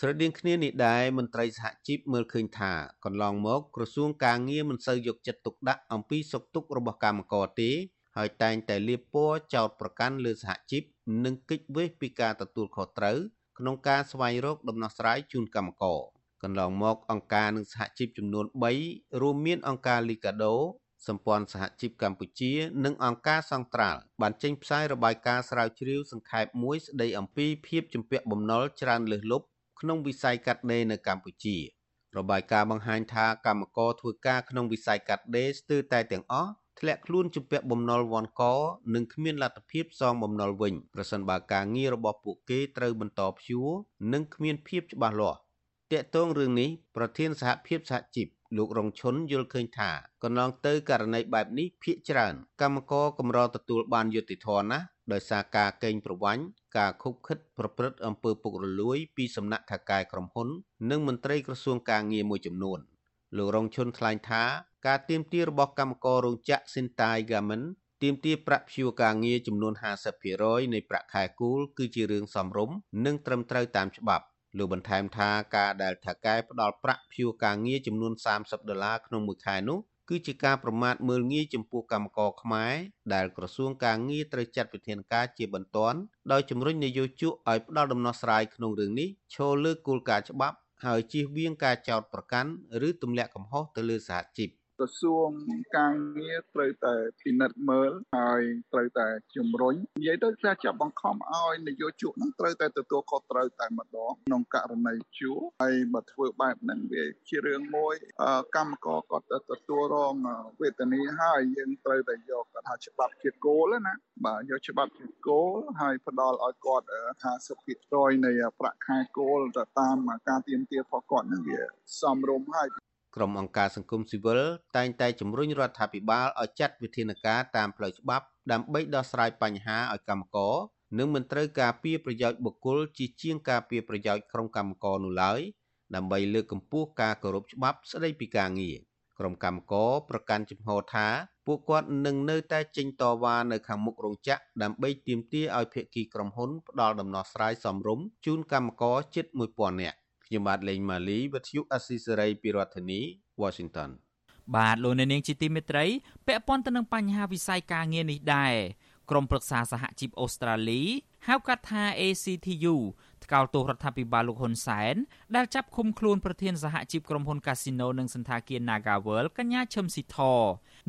ស្រដៀងគ្នានេះដែរមន្ត្រីសហជីពមើលឃើញថាកន្លងមកក្រសួងការងារមិនសូវយកចិត្តទុកដាក់អំពីសុខទុក្ខរបស់កម្មករទេហើយតែងតែលាបពណ៌ចោទប្រកាន់លើសហជីពនិងគេចវេះពីការទទួលខុសត្រូវក្នុងការស្វែងរកដំណោះស្រាយជូនកម្មករ កន្លងមកអង្គការនិងសហជីពចំនួន3រួមមានអង្គការ Liga do សម្ព័ន្ធសហជីពកម្ពុជា និងអង្គការសង្ត្រាល់បានចេញផ្សាយរបាយការណ៍ស្រាវជ្រាវសង្ខេបមួយស្ដីអំពីភាពជំពាក់បំណុលច្រើនលើសលប់ក្នុងវិស័យកាត់ដេរនៅកម្ពុជារបាយការណ៍បង្ហាញថាកម្មករធ្វើការក្នុងវិស័យកាត់ដេរស្ទើរតែទាំងអស់ធ្លាក់ខ្លួនជំពាក់បំណុលវាន់កនិងគ្មានលទ្ធភាពសងបំណុលវិញប្រសិនបើការងាររបស់ពួកគេត្រូវបន្តព្យួរនិងគ្មានភាពច្បាស់លាស់ តាក់ទងរឿងនេះប្រធានសហភាពសហជីពលោករងឈុនយល់ឃើញថាកន្លងទៅករណីបែបនេះភាកច្រើនកម្មករកម្រទទួលបានយុត្តិធម៌ណាស់ដោយសារការកេងប្រវ័ញ្ចការខុបខិតប្រព្រឹត្តអំពើពុករលួយពីសំណាក់ថៅកែក្រុមហ៊ុន និងមន្ត្រីក្រសួងការងារមួយចំនួនលោករងឈុនថ្លែងថាការទៀមទារបស់កម្មកររោងចក្រ Sintai Garment ទៀមទាប្រាក់ព្យួរការងារចំនួន50%នៃប្រាក់ខែគោលគឺជារឿងសមរម្យនិងត្រឹមត្រូវតាមច្បាប់ លោកបន្ថែមថាការដែលថៅកែផ្ដល់ប្រាក់ព្យួរការងារចំនួន30ដុល្លារក្នុងមួយខែនោះគឺជាការប្រមាថមើលងាយចំពោះកម្មករខ្មែរដែលក្រសួងការងារត្រូវចាត់វិធានការជាបន្ទាន់ដោយជំរុញនយោជកឲ្យផ្ដល់ដំណោះស្រាយក្នុងរឿងនេះឈលលើគោលការណ៍ច្បាប់ហើយជៀសវាងការចោទប្រកាន់ឬទម្លាក់កំហុសទៅលើសហជីព។ ក្រសួងការងារត្រូវតែពិនិត្យមើលហើយត្រូវតែជំរុញនិយាយទៅការចាប់បង្ខំឲ្យនយោជកនឹងត្រូវតែទទួលខុសត្រូវតែម្ដងក្នុងករណីជួហើយបើធ្វើបែបហ្នឹងវាជារឿងមួយកម្មករគាត់ទៅទទួលរងវេទនាហើយយើងត្រូវតែយកគាត់ថាច្បាប់ជាគោលណាបាទយកច្បាប់ជាគោលហើយផ្ដល់ឲ្យគាត់50%នៃប្រាក់ខែគោលទៅតាមការទៀមទារបស់គាត់ហ្នឹងវាសមរម្យហើយ ក្រុមអង្គការសង្គមស៊ីវិលតែងតែជំរុញរដ្ឋាភិបាលឲ្យចាត់វិធានការតាមផ្លូវច្បាប់ដើម្បីដោះស្រាយបញ្ហាឲ្យកម្មករនិងមិនត្រូវការពៀប្រយោជន៍បុគ្គលជាជាងការពៀប្រយោជន៍ក្រុមកម្មករនោះឡើយដើម្បីលើកកម្ពស់ការគោរពច្បាប់ស្តីពីការងារក្រុមកម្មករប្រកាន់ជំហរថាពួកគាត់នឹងនៅតែចេញតវ៉ានៅខាងមុខរោងចក្រដើម្បីទាមទារឲ្យភាគីក្រុមហ៊ុនផ្ដល់ដំណោះស្រាយសមរម្យជូនកម្មករជិត1000នាក់ ខ្ញុំបាទលេងម៉ាលីវិទ្យុអស៊ីសេរីពីរដ្ឋធានី Washington បាទលោកអ្នកនាងជាទីមេត្រីពាក់ព័ន្ធទៅនឹងបញ្ហាវិស័យការងារនេះដែរក្រុមប្រឹក្សាសហជីពអូស្ត្រាលីហៅកាត់ថា ACTU ថ្កោលទោសរដ្ឋាភិបាលលោកហ៊ុនសែនដែលចាប់ឃុំខ្លួនប្រធានសហជីពក្រុមហ៊ុន Casino និងសន្តាគារ Nagaworld កញ្ញាឈឹមស៊ីធ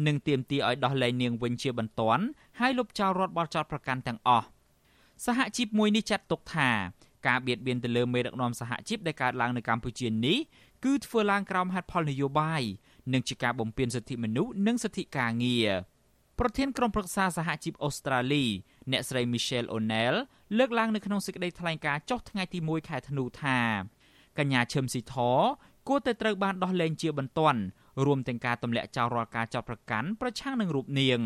និងទាមទារឲ្យដោះលែងនាងវិញជាបន្ទាន់ហើយលុបចោលរដ្ឋបល់ចោតប្រកាន់ទាំងអស់សហជីពមួយនេះចាត់ទុកថា ការបៀតបៀនទៅលើមេដឹកនាំសហជីពដែលកើតឡើងនៅកម្ពុជានេះគឺធ្វើឡើងក្រោមហេតុផលនយោបាយនិងជាការបំពានសិទ្ធិមនុស្សនិងសិទ្ធិការងារប្រធានក្រុមប្រឹក្សាសហជីពអូស្ត្រាលីអ្នកស្រី Michelle O'Neill លើកឡើងនៅក្នុងសេចក្តីថ្លែងការណ៍ចុះថ្ងៃទី1ខែធ្នូថាកញ្ញាឈឹមស៊ីធគួរតែត្រូវបានដោះលែងជាបន្ទាន់រួមទាំងការទម្លាក់ចោលរាល់ការចាប់ប្រកាន់ប្រឆាំងនឹងរូបនាង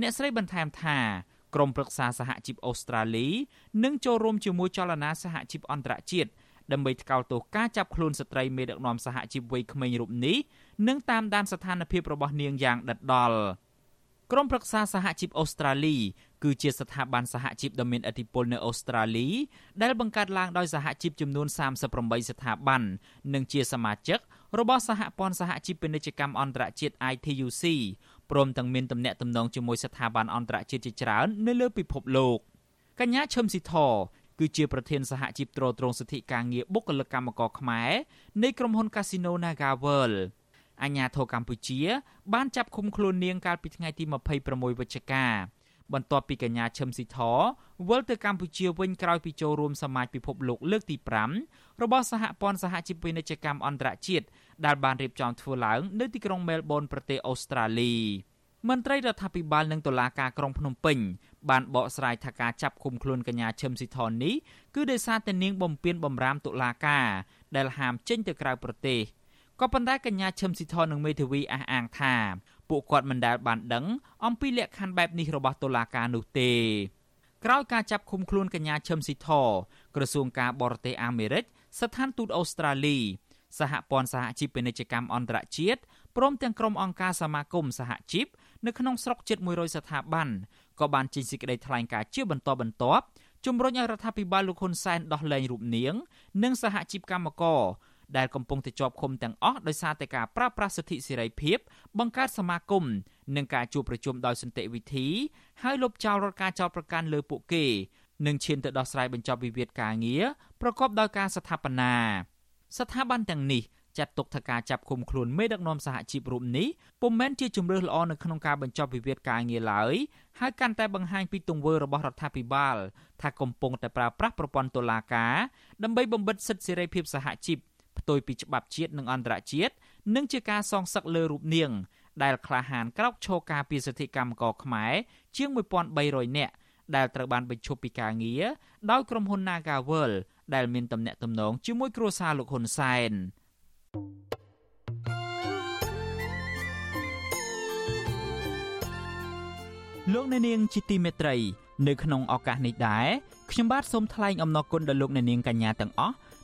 អ្នកស្រីបន្ថែមថា ក្រុមប្រឹក្សាសហជីពអូស្ត្រាលីនឹងចូលរួមជាមួយចលនាសហជីពអន្តរជាតិដើម្បីថ្កោលទោសការចាប់ខ្លួនស្ត្រីមេដឹកនាំសហជីពវ័យក្មេងរូបនេះនិងតាមដានស្ថានភាពរបស់នាងយ៉ាងដិតដល់ក្រុមប្រឹក្សាសហជីពអូស្ត្រាលីគឺជាស្ថាប័នសហជីពដ៏មានឥទ្ធិពលនៅអូស្ត្រាលីដែលបង្កើតឡើងដោយសហជីពចំនួន38ស្ថាប័ននិងជាសមាជិករបស់សហព័ន្ធសហជីពពាណិជ្ជកម្មអន្តរជាតិ ITUC ព្រមទាំងមានទំនាក់ទំនងជាមួយស្ថាប័នអន្តរជាតិជាច្រើននៅលើពិភពលោកកញ្ញាឈឹមស៊ីធគឺជាប្រធានសហជីពត្រួតត្រងសិទ្ធិការងារបុគ្គលិកកម្មករខ្មែរនៃក្រុមហ៊ុន Casino Naga World អាញាធរកម្ពុជា បានចាប់ឃុំខ្លួននាងកាលពីថ្ងៃទី26វិច្ឆិកា បន្ទាប់ពីកញ្ញាឈឹមស៊ីធវិលទៅកម្ពុជាវិញក្រោយពីចូលរួមសមាជពិភពលោកលើកទី5របស់សហព័ន្ធសហជីពពាណិជ្ជកម្មអន្តរជាតិដែលបានរៀបចំធ្វើឡើងនៅទីក្រុងមែលប៊នប្រទេសអូស្ត្រាលីមន្ត្រីរដ្ឋាភិបាលនិងតុលាការក្រុងភ្នំពេញបានបកស្រាយថាការចាប់ឃុំខ្លួនកញ្ញាឈឹមស៊ីធននេះគឺដោយសារតែនាងបំពេញបំរាមតុលាការដែលហាមចេញទៅក្រៅប្រទេសក៏ប៉ុន្តែកញ្ញាឈឹមស៊ីធននិងមេធាវីអះអាងថា ពួកគាត់មិនដែលបានដឹងអំពីលក្ខខណ្ឌបែបនេះរបស់តុលាការនោះទេក្រោយការចាប់ឃុំខ្លួនកញ្ញាឈឹមស៊ីធក្រសួងការបរទេសអាមេរិកស្ថានទូតអូស្ត្រាលីសហព័ន្ធសហជីពពាណិជ្ជកម្មអន្តរជាតិព្រមទាំងក្រុមអង្គការសមាគមសហជីពនៅក្នុងស្រុកជិត100ស្ថាប័នក៏បានចេញសេចក្តីថ្លែងការណ៍ជាបន្តបន្ទាប់ជំរុញឲ្យរដ្ឋាភិបាលលោកហ៊ុនសែនដោះលែងរូបនាង និងសហជីពកម្មករ ដែលកំពុងតែជាប់ឃុំទាំងអស់ដោយសារតែការប្រើប្រាស់សិទ្ធិសេរីភាព បង្កើតសមាគមនិងការជួបប្រជុំដោយសន្តិវិធីហើយលុបចោលរដ្ឋការចោទប្រកាន់លើពួកគេនិងឈានទៅដោះស្រាយបញ្ចប់វិវាទការងារប្រកបដោយការស្ថាបនាស្ថាប័នទាំងនេះចាត់ទុកថាការចាប់ឃុំខ្លួនមេដឹកនាំសហជីពរូបនេះពុំមែនជាជំរើសល្អនៅក្នុងការបញ្ចប់វិវាទការងារឡើយហើយកាន់តែបង្ហាញពីទង្វើរបស់រដ្ឋាភិបាលថាកំពុងតែប្រើប្រាស់ប្រព័ន្ធតុលាការដើម្បីបំបិទសិទ្ធិសេរីភាពសហជីព ផ្ទុយពីច្បាប់ជាតិនិងអន្តរជាតិនិងជាការសងសឹកលើរូបនាង ដែលក្លាហានក្រោកឈរការពារសិទ្ធិកម្មករខ្មែរជាង1300នាក់ដែលត្រូវបានបញ្ឈប់ពីការងារដោយក្រុមហ៊ុន Nagavel ដែលមានទំនាក់ទំនងជាមួយគ្រួសារលោកហ៊ុនសែនលោកអ្នកនាងជាទីមេត្រី នៅក្នុងឱកាសនេះដែរខ្ញុំបាទសូមថ្លែងអំណរគុណដល់លោកអ្នកនាងកញ្ញាទាំងអស់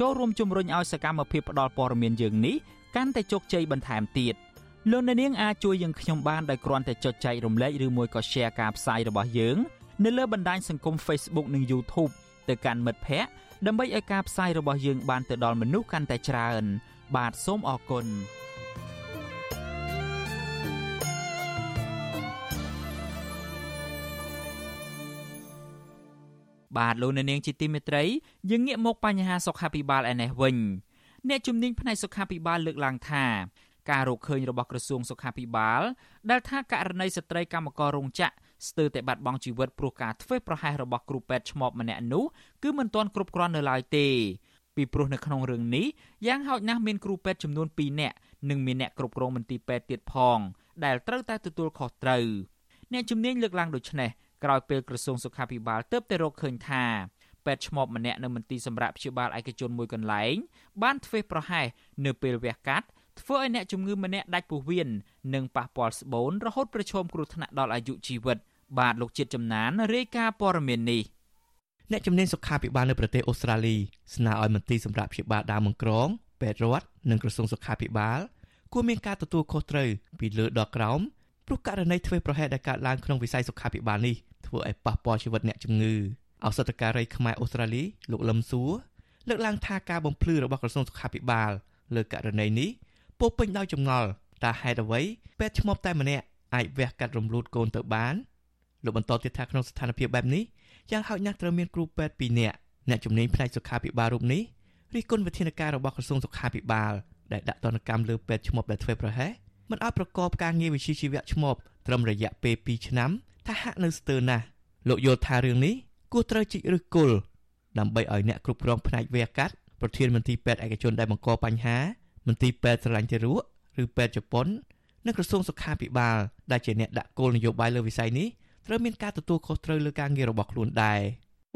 ចូលរួមជំរុញឲ្យសកម្មភាពផ្តល់ព័ត៌មានយើងនេះកាន់តែជោគជ័យបន្ថែមទៀតលោកអ្នកនាងអាចជួយយើងខ្ញុំបានដោយគ្រាន់តែចុចចែករំលែកឬមួយក៏ Share ការផ្សាយរបស់យើងនៅលើបណ្ដាញសង្គម Facebook និង YouTube ទៅកាន់មិត្តភ័ក្តិដើម្បីឲ្យការផ្សាយរបស់យើងបានទៅដល់មនុស្សកាន់តែច្រើន បាទសូមអរគុណ បាទលោកអ្នកនាងជាទីមេត្រីយើងងាកមកបញ្ហាសុខាភិបាលឯនេះវិញអ្នកជំនាញផ្នែកសុខាភិបាលលើកឡើងថាការរកឃើញរបស់ក្រសួងសុខាភិបាលដែលថាករណីស្ត្រីកម្មកររោងចក្រស្ទើរតែបាត់បង់ជីវិតព្រោះការធ្វេសប្រហែសរបស់គ្រូពេទ្យឆ្មបម្នាក់នោះគឺមិនទាន់គ្រប់គ្រាន់នៅឡើយទេពីព្រោះនៅក្នុងរឿងនេះយ៉ាងហោចណាស់មានគ្រូពេទ្យចំនួន2នាក់និងមានអ្នកគ្រប់គ្រងមន្ទីរពេទ្យទៀតផងដែលត្រូវតែទទួលខុសត្រូវអ្នកជំនាញលើកឡើងដូចនេះ ក្រោយពេលក្រសួងសុខាភិបាលទើបតែរកឃើញថាពេទ្យឆ្មបម្នាក់នៅមន្ទីរសម្រាប់ព្យាបាលឯកជនមួយកន្លែងបានធ្វេសប្រហែសនៅពេលវះកាត់ធ្វើឲ្យអ្នកជំងឺម្នាក់ដាច់ពោះវៀននិងប៉ះពាល់ស្បូនរហូតប្រឈមគ្រោះថ្នាក់ដល់អាយុជីវិត បាទលោកជាតិចំណានរាយការណ៍ព័ត៌មាននេះអ្នកជំនាញសុខាភិបាលនៅប្រទេសអូស្ត្រាលីស្នើឲ្យមន្ទីរសម្រាប់ព្យាបាលដើមបង្ក្រងពេទ្យរដ្ឋនិងក្រសួងសុខាភិបាលគួរមានការទទួលខុសត្រូវពីលើដល់ក្រោមព្រោះករណីធ្វេសប្រហែសដែលកើតឡើងក្នុងវិស័យសុខាភិបាលនេះ ធ្វើឲ្យប៉ះពាល់ជីវិតអ្នកជំងឺឱសថការីខ្មែរអូស្ត្រាលីលោកលឹមសួរលើកឡើងថាការបំភ្លឺរបស់ក្រសួងសុខាភិបាលលើករណីនេះពោពេញដោយចម្ងល់តើហេតុអ្វីពេទ្យឈ្មោះតែម្នាក់អាចវះកាត់រំលូតកូនទៅបានលោកបន្តទៀតថាក្នុងស្ថានភាពបែបនេះយ៉ាងហោចណាស់ត្រូវមានគ្រូពេទ្យ2នាក់អ្នកជំនាញផ្នែកសុខាភិបាលរូបនេះរិះគន់វិធានការរបស់ក្រសួងសុខាភិបាលដែលដាក់ទណ្ឌកម្មលើពេទ្យឈ្មោះដែលធ្វើប្រហែសមិនឲ្យប្រកបការងារវិជ្ជាជីវៈឈ្មោះត្រឹមរយៈពេល2ឆ្នាំ ថាហាក់នៅស្ទើរណាស់លោកយល់ថារឿងនេះគួរត្រូវជីកឫសគល់ដើម្បីឲ្យអ្នកគ្រប់គ្រងផ្នែកវះកាត់ប្រធានមន្ទីរពេទ្យឯកជនដែលបង្កបញ្ហា មន្ទីរពេទ្យស្រឡាញ់ទារកឬពេទ្យជប៉ុននិងក្រសួងសុខាភិបាលដែលជាអ្នកដាក់គោលនយោបាយលើវិស័យនេះត្រូវមានការទទួលខុសត្រូវលើការងាររបស់ខ្លួនដែរ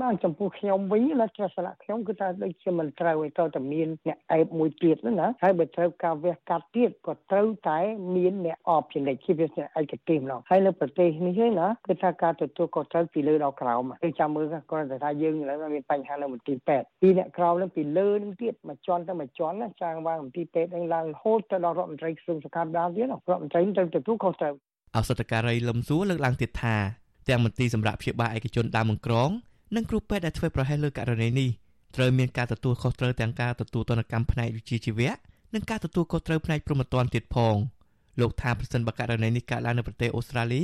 បាទចំពោះខ្ញុំវិញណាទស្សនៈខ្ញុំគឺថាដូចជាមិនត្រូវឲ្យត្រូវតែមានអ្នកអែបមួយទៀតហ្នឹងណាហើយបើត្រូវការវះកាត់ទៀតក៏ត្រូវតែមានអ្នកអបជានិច្ចជាវាឯកទេសម្ដងហើយនៅប្រទេសនេះឯណាគឺថាការទទួលក៏ត្រូវពីលើដល់ក្រោមគឺចាំមើលគាត់តែថាយើងឥឡូវមានបញ្ហានៅមន្ទីរពេទ្យពីអ្នកក្រោមនឹងពីលើនឹងទៀតមួយជាន់ទៅមួយជាន់ណាចាងបានមន្ទីរពេទ្យនឹងឡើងរហូតទៅដល់រដ្ឋមន្ត្រីក្រសួងសុខាភិបាលទៀតរដ្ឋមន្ត្រីត្រូវទទួលខុសត្រូវអសតការីលឹមសួរលើកឡើងទៀតថាទាំងមន្ទីរសម្រាប់ព្យាបាលឯកជនដើមបង្ក្រង និងគ្រូពេទ្យដែលធ្វើប្រហែសលើករណីនេះត្រូវមានការទទួលខុសត្រូវទាំងការទទួលទណ្ឌកម្មផ្នែកវិជ្ជាជីវៈនិងការទទួលខុសត្រូវផ្នែកព្រហ្មទណ្ឌទៀតផងលោកថាប្រសិនបើករណីនេះកើតឡើងនៅប្រទេសអូស្ត្រាលី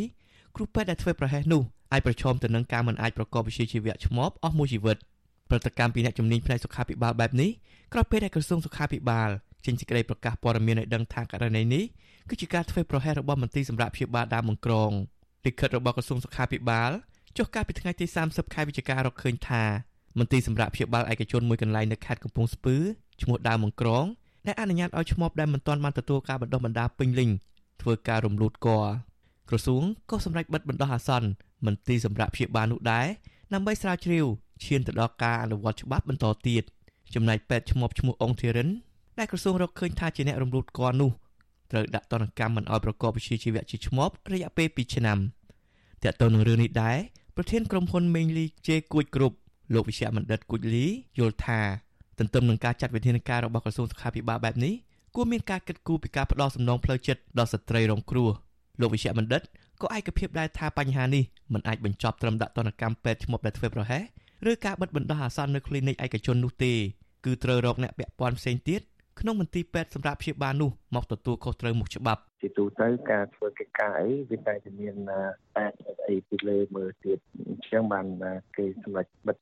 គ្រូពេទ្យដែលធ្វើប្រហែសនោះអាចប្រឈមទៅនឹងការមិនអាចប្រកបវិជ្ជាជីវៈឆ្មបអស់មួយជីវិតប្រតិកម្មពីអ្នកជំនាញផ្នែកសុខាភិបាលបែបនេះក្រោយពេលដែលក្រសួងសុខាភិបាលចេញសេចក្តីប្រកាសព័ត៌មានឲ្យដឹងថាករណីនេះគឺជាការធ្វើប្រហែសរបស់មន្ត្រីសម្រាប់ព្យាបាលដើមបង្ក្រងលិខិតរបស់ក្រសួងសុខាភិបាល ចុះកាលពីថ្ងៃទី30ខែវិច្ឆិការកឃើញថាមន្ត្រីសម្រាប់ព្យាបាលឯកជនមួយកន្លែងនៅខេត្តកំពង់ស្ពឺឈ្មោះដើមបង្ក្រងដែលអនុញ្ញាតឲ្យឈ្មោះដែលមិនទាន់បានទទួលការបណ្ដុះបណ្ដាលពេញលេញធ្វើការរំលូតគល់ក្រសួងក៏សម្រេចបិទបណ្ដោះអាសន្នមន្ត្រីសម្រាប់ព្យាបាលនោះដែរដើម្បីស្រាវជ្រាវឈានទៅដល់ការអនុវត្តច្បាប់បន្តទៀតចំណែកពេទ្យឈ្មោះឈ្មោះអង្គធីរិនដែលក្រសួងរកឃើញថាជាអ្នករំលូតគល់នោះត្រូវដាក់ទណ្ឌកម្មមិនឲ្យប្រកបវិជ្ជាជីវៈជាឈ្មោះរយៈពេល2ឆ្នាំតើតើនឹងរឿងនេះដែរ ប្រធានក្រុមហ៊ុនមេងលីជេគួចគ្រប់លោកវិជ្ជបណ្ឌិតគួចលីយល់ថាទន្ទឹមនឹងការចាត់វិធានការរបស់ក្រសួងសុខាភិបាលបែបនេះគួរមានការគិតគូរពីការផ្ដោតសំណងផ្លូវចិត្តដល់ស្ត្រីរងគ្រោះលោកវិជ្ជបណ្ឌិតក៏ឯកភាពដែរថាបញ្ហានេះមិនអាចបញ្ចប់ត្រឹមដាក់ទណ្ឌកម្មពេទ្យឈ្មោះដែលធ្វើប្រហែសឬការបិទបណ្ដោះអាសន្ននៅគ្លីនិកឯកជននោះទេគឺត្រូវរកអ្នកពាក់ព័ន្ធផ្សេងទៀតក្នុងមន្ទីរពេទ្យសម្រាប់ព្យាបាលនោះមកទទួលខុសត្រូវមុខច្បាប់ ជាទូទៅការធ្វើកិច្ចការអីវាតែតែមានតែអីពីលើមើលទៀតអញ្ចឹងបានគេសម្រេចបិទ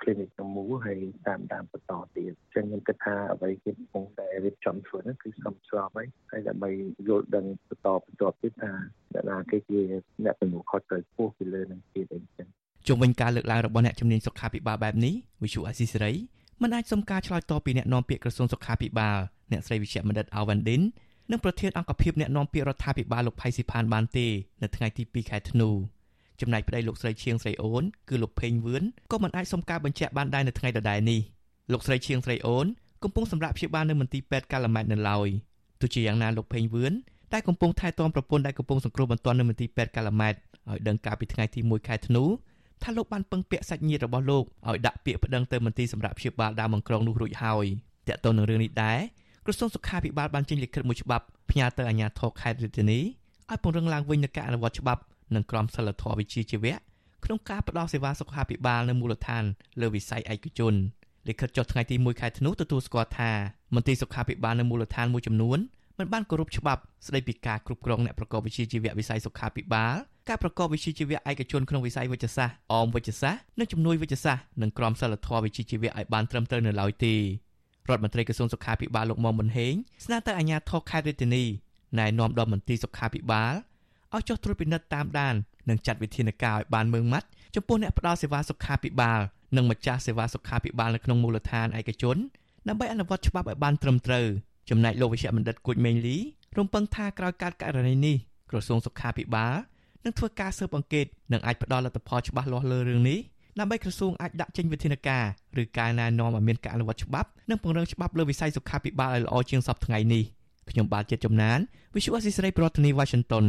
clinic ទាំងមូលហើយតាមតាមបន្តទៀតអញ្ចឹងខ្ញុំគិតថាអ្វីគេកំពុងតែរៀបចំធ្វើនោះគឺសំស្របហើយហើយដើម្បីយល់ដឹងបន្តបន្តទៀតថាអ្នកណាគេជាអ្នកទទួលខុសត្រូវខ្ពស់ពីលើនឹងទៀតអីចឹងជុំវិញការលើកឡើងរបស់អ្នកជំនាញសុខាភិបាលបែបនេះវិសុអាស៊ីសេរីមិនអាចសុំការឆ្លើយតបពីអ្នកនាំពាក្យក្រសួងសុខាភិបាលអ្នកស្រីវិជ្ជបណ្ឌិតអាវ៉ាន់ឌិន និងប្រធានអង្គភិបអ្នកនាំពាក្យរដ្ឋាភិបាលលោកផៃស៊ីផានបានទេនៅថ្ងៃទី2ខែធ្នូចំណែកប្តីលោកស្រីឈៀងស្រីអូនគឺលោកផេងវឿនក៏មិនអាចសុំការបញ្ជាក់បានដែរនៅថ្ងៃដដែលនេះលោកស្រីឈៀងស្រីអូនកំពុងសម្រាប់ព្យាបាលនៅមន្ទីរពេទ្យកាឡាម៉ែតនៅឡើយទោះជាយ៉ាងណាលោកផេងវឿនតែកំពុងថែទាំប្រពន្ធដែលកំពុងសង្គ្រោះបន្ទាន់នៅមន្ទីរពេទ្យកាឡាម៉ែតឲ្យដឹងកាលពីថ្ងៃទី1ខែធ្នូថាលោកបានពឹងពាក់សាច់ញាតិរបស់លោកឲ្យដាក់ពាក្យប្តឹងទៅមន្ទីរសម្រាប់ព្យាបាលដើមអង្គរងនោះរួចហើយតាក់ទងនឹងរឿងនេះដែរ ក្រសួងសុខាភិបាលបានចេញលិខិតមួយច្បាប់ផ្ញើទៅអាជ្ញាធរខេត្តរាជធានីឲ្យពង្រឹងឡើងវិញនូវការអនុវត្តច្បាប់និងក្រមសីលធម៌វិជ្ជាជីវៈក្នុងការផ្តល់សេវាសុខាភិបាលនៅមូលដ្ឋានលើវិស័យឯកជនលិខិតចុះថ្ងៃទី1ខែធ្នូទទួលស្គាល់ថាមន្ទីរសុខាភិបាលនៅមូលដ្ឋានមួយចំនួនមិនបានគោរពច្បាប់ស្តីពីការគ្រប់គ្រងអ្នកប្រកបវិជ្ជាជីវៈវិស័យសុខាភិបាលការប្រកបវិជ្ជាជីវៈឯកជនក្នុងវិស័យវិទ្យាសាស្ត្រអមវិទ្យាសាស្ត្រនិងជំនួយវិទ្យាសាស្ត្រនិងក្រមសីលធម៌វិជ្ជាជីវៈឲ្យបានត្រឹមត្រូវនៅឡើយទេ រដ្ឋមន្ត្រីក្រសួងសុខាភិបាលលោកមុំប៊ុនហេងស្នើទៅអាជ្ញាធរខេត្តរាជធានីណែនាំដល់មន្ត្រីសុខាភិបាលឲ្យចុះត្រួតពិនិត្យតាមដាននិងចាត់វិធានការឲ្យបានម៉ឺងម៉ាត់ចំពោះអ្នកផ្ដល់សេវាសុខាភិបាលនិងម្ចាស់សេវាសុខាភិបាលនៅក្នុងមូលដ្ឋានឯកជនដើម្បីអនុវត្តច្បាប់ឲ្យបានត្រឹមត្រូវចំណែកលោកវិជ្ជបណ្ឌិតគួចមេងលីរំពឹងថាក្រោយការករណីនេះក្រសួងសុខាភិបាលនឹងធ្វើការស៊ើបអង្កេតនិងអាចផ្ដល់លទ្ធផលច្បាស់លាស់លើរឿងនេះ ដើម្បីក្រសួងអាចដាក់ចេញវិធានការឬការណែនាំឲ្យមានការអនុវត្តច្បាប់និងពង្រឹងច្បាប់លើវិស័យសុខាភិបាលឲ្យល្អជាងសពថ្ងៃនេះខ្ញុំបាទជាតិចំណាន Visual Assisray ប្រធានាទី Washington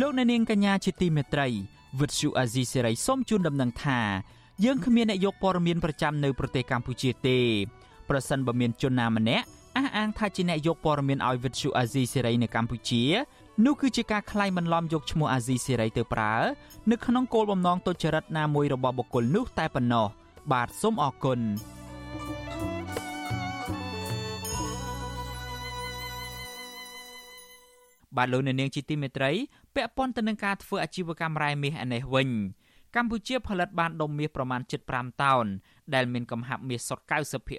លោកអ្នកនាងកញ្ញាជាទីមេត្រីវិទ្យុអាស៊ីសេរីសូមជូនដំណឹងថាយើងគ្មានអ្នកយកព័ត៌មានប្រចាំនៅប្រទេសកម្ពុជាទេប្រសិនបើមានជនណាម្នាក់អះអាងថាជាអ្នកយកព័ត៌មានឲ្យវិទ្យុអាស៊ីសេរីនៅកម្ពុជា នោះគឺជាការក្លែងបន្លំយកឈ្មោះអាស៊ីសេរីទៅប្រើនៅក្នុងគោលបំណងទុច្ចរិតណាមួយរបស់បុគ្គលនោះតែប៉ុណ្ណោះបាទសូមអរគុណបាទលោកអ្នកនាងជាទីមេត្រីពាក់ព័ន្ធទៅនឹងការធ្វើអាជីវកម្មរ៉ែមាសឯនេះវិញកម្ពុជាផលិតបានដុំមាសប្រមាណ75តោនដែលមានកំហាប់មាសសុទ្ធ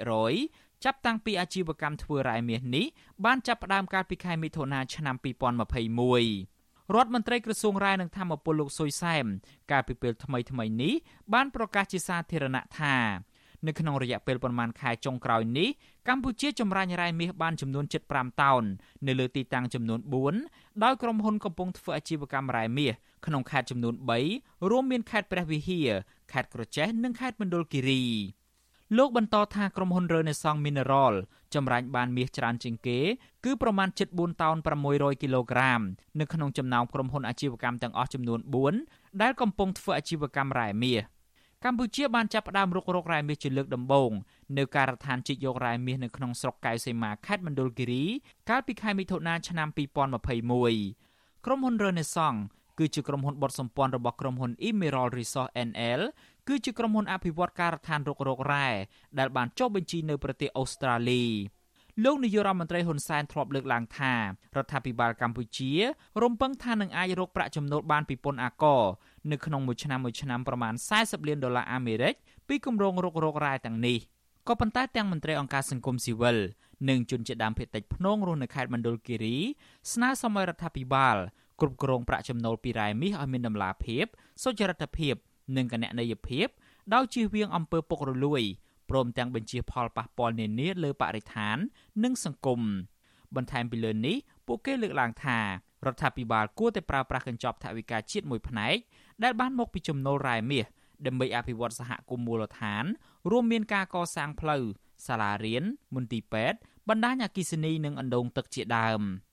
90% ចាប់តាំងពីអាជីវកម្មធ្វើរ៉ែមាសនេះបានចាប់ផ្ដើមកាលពីខែមិថុនាឆ្នាំ2021រដ្ឋមន្ត្រីក្រសួងរាយនឹងធម្មពលលោកសុយសែមកាលពីពេលថ្មីថ្មីនេះបានប្រកាសជាសាធារណៈថានៅក្នុងរយៈពេលប្រមាណខែចុងក្រោយនេះកម្ពុជាចម្រាញ់រ៉ែមាសបានចំនួន75តោននៅលើទីតាំងចំនួន4ដោយក្រុមហ៊ុនកំពុងធ្វើអាជីវកម្មរ៉ែមាសក្នុងខេត្តចំនួន3រួមមានខេត្តព្រះវិហារខេត្តក្រចេះនិងខេត្តមណ្ឌលគិរី លោកបន្តថាក្រុមហ៊ុន Renaissance Mineral ចម្រាញ់បានមាសច្រើនជាងគេគឺប្រមាណ74តោន600គីឡូក្រាមនៅក្នុងចំណោមក្រុមហ៊ុនអាជីវកម្មទាំងអស់ចំនួន4ដែលកំពុងធ្វើអាជីវកម្មរ៉ែមាសកម្ពុជាបានចាប់ផ្ដើមរុករករ៉ែមាសជាលើកដំបូងនៅការដ្ឋានជីកយករ៉ែមាសនៅក្នុងស្រុកកែវសីមាខេត្តមណ្ឌលគិរីកាលពីខែមិថុនាឆ្នាំ2021ក្រុមហ៊ុន Renaissance គឺជាក្រុមហ៊ុនបត់សម្ព័ន្ធរបស់ក្រុមហ៊ុន Emerald Resource NL គឺជាក្រុមហ៊ុនអភិវឌ្ឍការដ្ឋានរុករករ៉ែដែលបានចុះបញ្ជីនៅប្រទេសអូស្ត្រាលីលោកនាយករដ្ឋមន្ត្រីហ៊ុនសែនធ្លាប់លើកឡើងថារដ្ឋាភិបាលកម្ពុជា រំពឹងថានឹងអាចរកប្រាក់ចំណូលបានពីពន្ធអាករនៅក្នុងមួយឆ្នាំមួយឆ្នាំប្រមាណ40លានដុល្លារអាមេរិកពីគម្រោងរុករករ៉ែទាំងនេះក៏ប៉ុន្តែទាំងមន្ត្រីអង្គការសង្គមស៊ីវិលនិងជនជាតិដើមភាគតិចភ្នងរស់នៅខេត្តមណ្ឌលគិរីស្នើសុំឲ្យរដ្ឋាភិបាលគ្រប់គ្រងប្រាក់ចំណូលពីរ៉ែមាសឲ្យមានតម្លាភាពសុចរិតភាព និងកណន័យភាពដោយជៀសវាងអំពើពុករលួយព្រមទាំងបញ្ជាផលប៉ះពាល់នានាលើបរិស្ថាន និងសង្គមបន្ថែមពីលើនេះពួកគេលើកឡើងថារដ្ឋាភិបាលគួរតែប្រើប្រាស់កញ្ចប់ថវិកាជាតិមួយផ្នែកដែលបានមកពីចំណូលរ៉ែមាសដើម្បីអភិវឌ្ឍសហគមន៍មូលដ្ឋាន រួមមានការកសាងផ្លូវសាលារៀនមន្ទីរពេទ្យបណ្ដាញអគិសនីនិងអណ្ដូងទឹកជាដើម។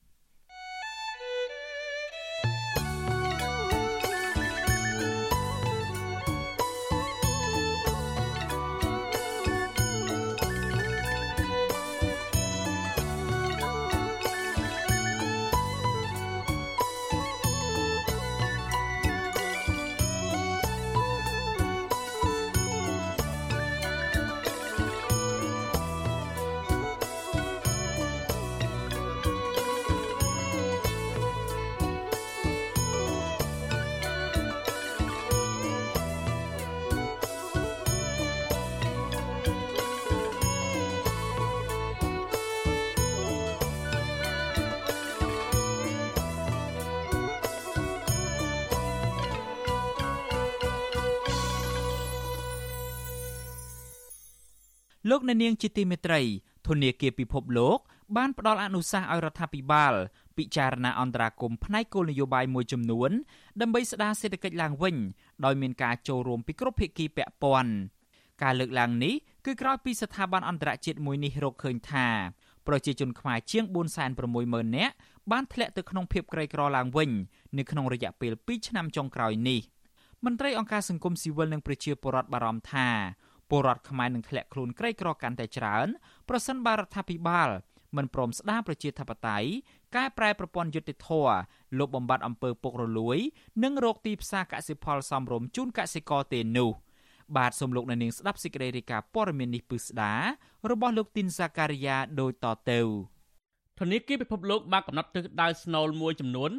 លោកអ្នកនាងជាទីមេត្រីធនាគារពិភពលោកបានផ្ដល់អនុសាសន៍ឲ្យរដ្ឋាភិបាលពិចារណាអន្តរាគមផ្នែកគោលនយោបាយមួយចំនួនដើម្បីស្ដារសេដ្ឋកិច្ចឡើងវិញដោយមានការចូលរួមពីគ្រប់ភាគីពាក់ព័ន្ធការលើកឡើងនេះគឺក្រោយពីស្ថាប័នអន្តរជាតិមួយនេះរកឃើញថាប្រជាជនខ្មែរជាង460,000នាក់បានធ្លាក់ទៅក្នុងភាពក្រីក្រឡើងវិញនៅក្នុងរយៈពេល2ឆ្នាំចុងក្រោយនេះមន្ត្រីអង្គការសង្គមស៊ីវិលនិងប្រជាពលរដ្ឋបារម្ភថា ពលរដ្ឋខ្មែរនឹងធ្លាក់ខ្លួនក្រីក្រកាន់តែច្រើនប្រសិនបើរដ្ឋាភិបាលមិនព្រមស្ដារប្រជាធិបតេយ្យកែប្រែប្រព័ន្ធយុតិធធលុបបំបាត់អំពើពុករលួយ និងរកទីផ្សារកសិផលសមរម្យជូនកសិករទេនោះបាទសូមលោកអ្នកនាងស្ដាប់សេចក្តីរាយការណ៍ព័ត៌មាននេះពិស្ដារបស់លោកទីនសាការីយ៉ាដូចតទៅធនាគារពិភពលោកបានកំណត់ទិសដៅស្នូលមួយចំនួន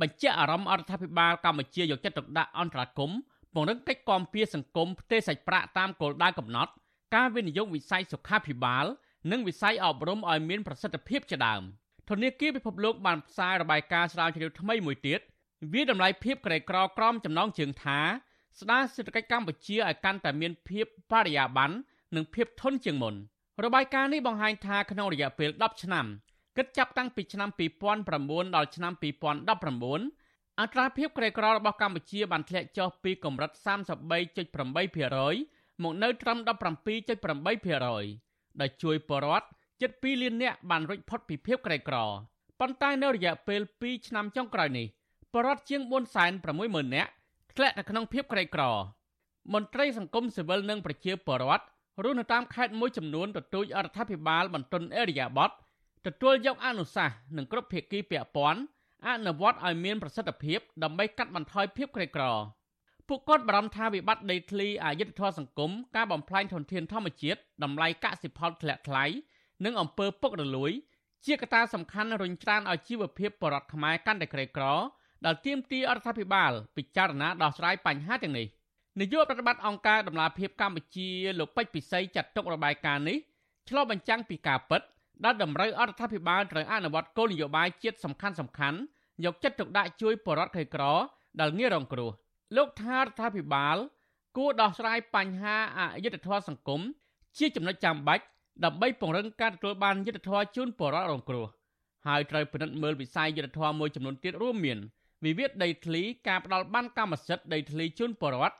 បញ្ជាក់អារម្មណ៍អរដ្ឋាភិបាលកម្ពុជាយកចិត្តទុកដាក់អន្តរាគមន៍ ពង្រឹងកិច្ចគាំពារសង្គមផ្ទេរសាច់ប្រាក់តាមគោលដៅកំណត់ ការវិនិយោគវិស័យសុខាភិបាល និងវិស័យអប់រំឲ្យមានប្រសិទ្ធភាពជាដើមធនាគារពិភពលោកបានផ្សាយរបាយការណ៍ស្រាវជ្រាវថ្មីមួយទៀតវាតម្លៃភាពក្រីក្រក្រមចំណងជើងថាស្ដារសេដ្ឋកិច្ចកម្ពុជាឲ្យកាន់តែមានភាពបរិយាបន្ននិងភាពធន់ជាងមុនរបាយការណ៍នេះបង្ហាញថាក្នុងរយៈពេល10ឆ្នាំគិតចាប់តាំងពីឆ្នាំ2009ដល់ឆ្នាំ2019 អត្រាភាពក្រីក្ររបស់កម្ពុជាបានធ្លាក់ចុះពីកម្រិត33.8%មកនៅត្រឹម17.8%ដែលជួយបរដ្ឋជិត2លាននាក់បានរួចផុតពីភាពក្រីក្រប៉ុន្តែនៅរយៈពេល2ឆ្នាំចុងក្រោយនេះបរដ្ឋជាង460,000នាក់ធ្លាក់នៅក្នុងភាពក្រីក្រមន្ត្រីសង្គមស៊ីវិលនិងប្រជាពលរដ្ឋរស់នៅតាមខេត្តមួយចំនួនទទូចអរដ្ឋាភិបាលបន្ទន់អេរិយាប័តទទួលយកអនុសាសន៍និងគ្រប់ភាគីពាក់ព័ន្ធ អនុវត្តឲ្យមានប្រសិទ្ធភាពដើម្បីកាត់បន្ថយភាពក្រីក្រពួកគាត់បារម្ភថាវិបត្តិដីធ្លីអយុធធម៌សង្គមការបំផ្លាញធនធានធម្មជាតិតម្លៃកសិផលធ្លាក់ថ្លៃនិងអំពើពុករលួយ ជាកត្តាសំខាន់រុញច្រានឲ្យជីវភាពបរដ្ឋខ្មែរកាន់តែក្រីក្រដែលទាមទាររដ្ឋាភិបាល ពិចារណាដោះស្រាយបញ្ហាទាំងនេះនាយកប្រតិបត្តិអង្គការដំឡាភិបកម្ពុជាលោកពេជ្រពិសីចាត់ទុករបាយការណ៍នេះឆ្លុះបញ្ចាំងពីការពិត ដែលតម្រូវអរដ្ឋាភិបាលត្រូវអនុវត្តគោលនយោបាយជាតិសំខាន់សំខាន់យកចិត្តទុកដាក់ជួយបរដ្ឋក្រីក្រដែលងាយរងគ្រោះលោកថារដ្ឋាភិបាលគួរដោះស្រាយបញ្ហាអយុត្តិធម៌សង្គមជាចំណុចចាំបាច់ដើម្បីពង្រឹងការទទួលបានយុត្តិធម៌ជូនប្រជាពលរដ្ឋរងគ្រោះហើយត្រូវពិនិត្យមើលវិស័យយុត្តិធម៌មួយចំនួនទៀតរួមមានវិវាទដីធ្លីការផ្ដាល់បានកម្មសិទ្ធិដីធ្លីជូនប្រជាពលរដ្ឋ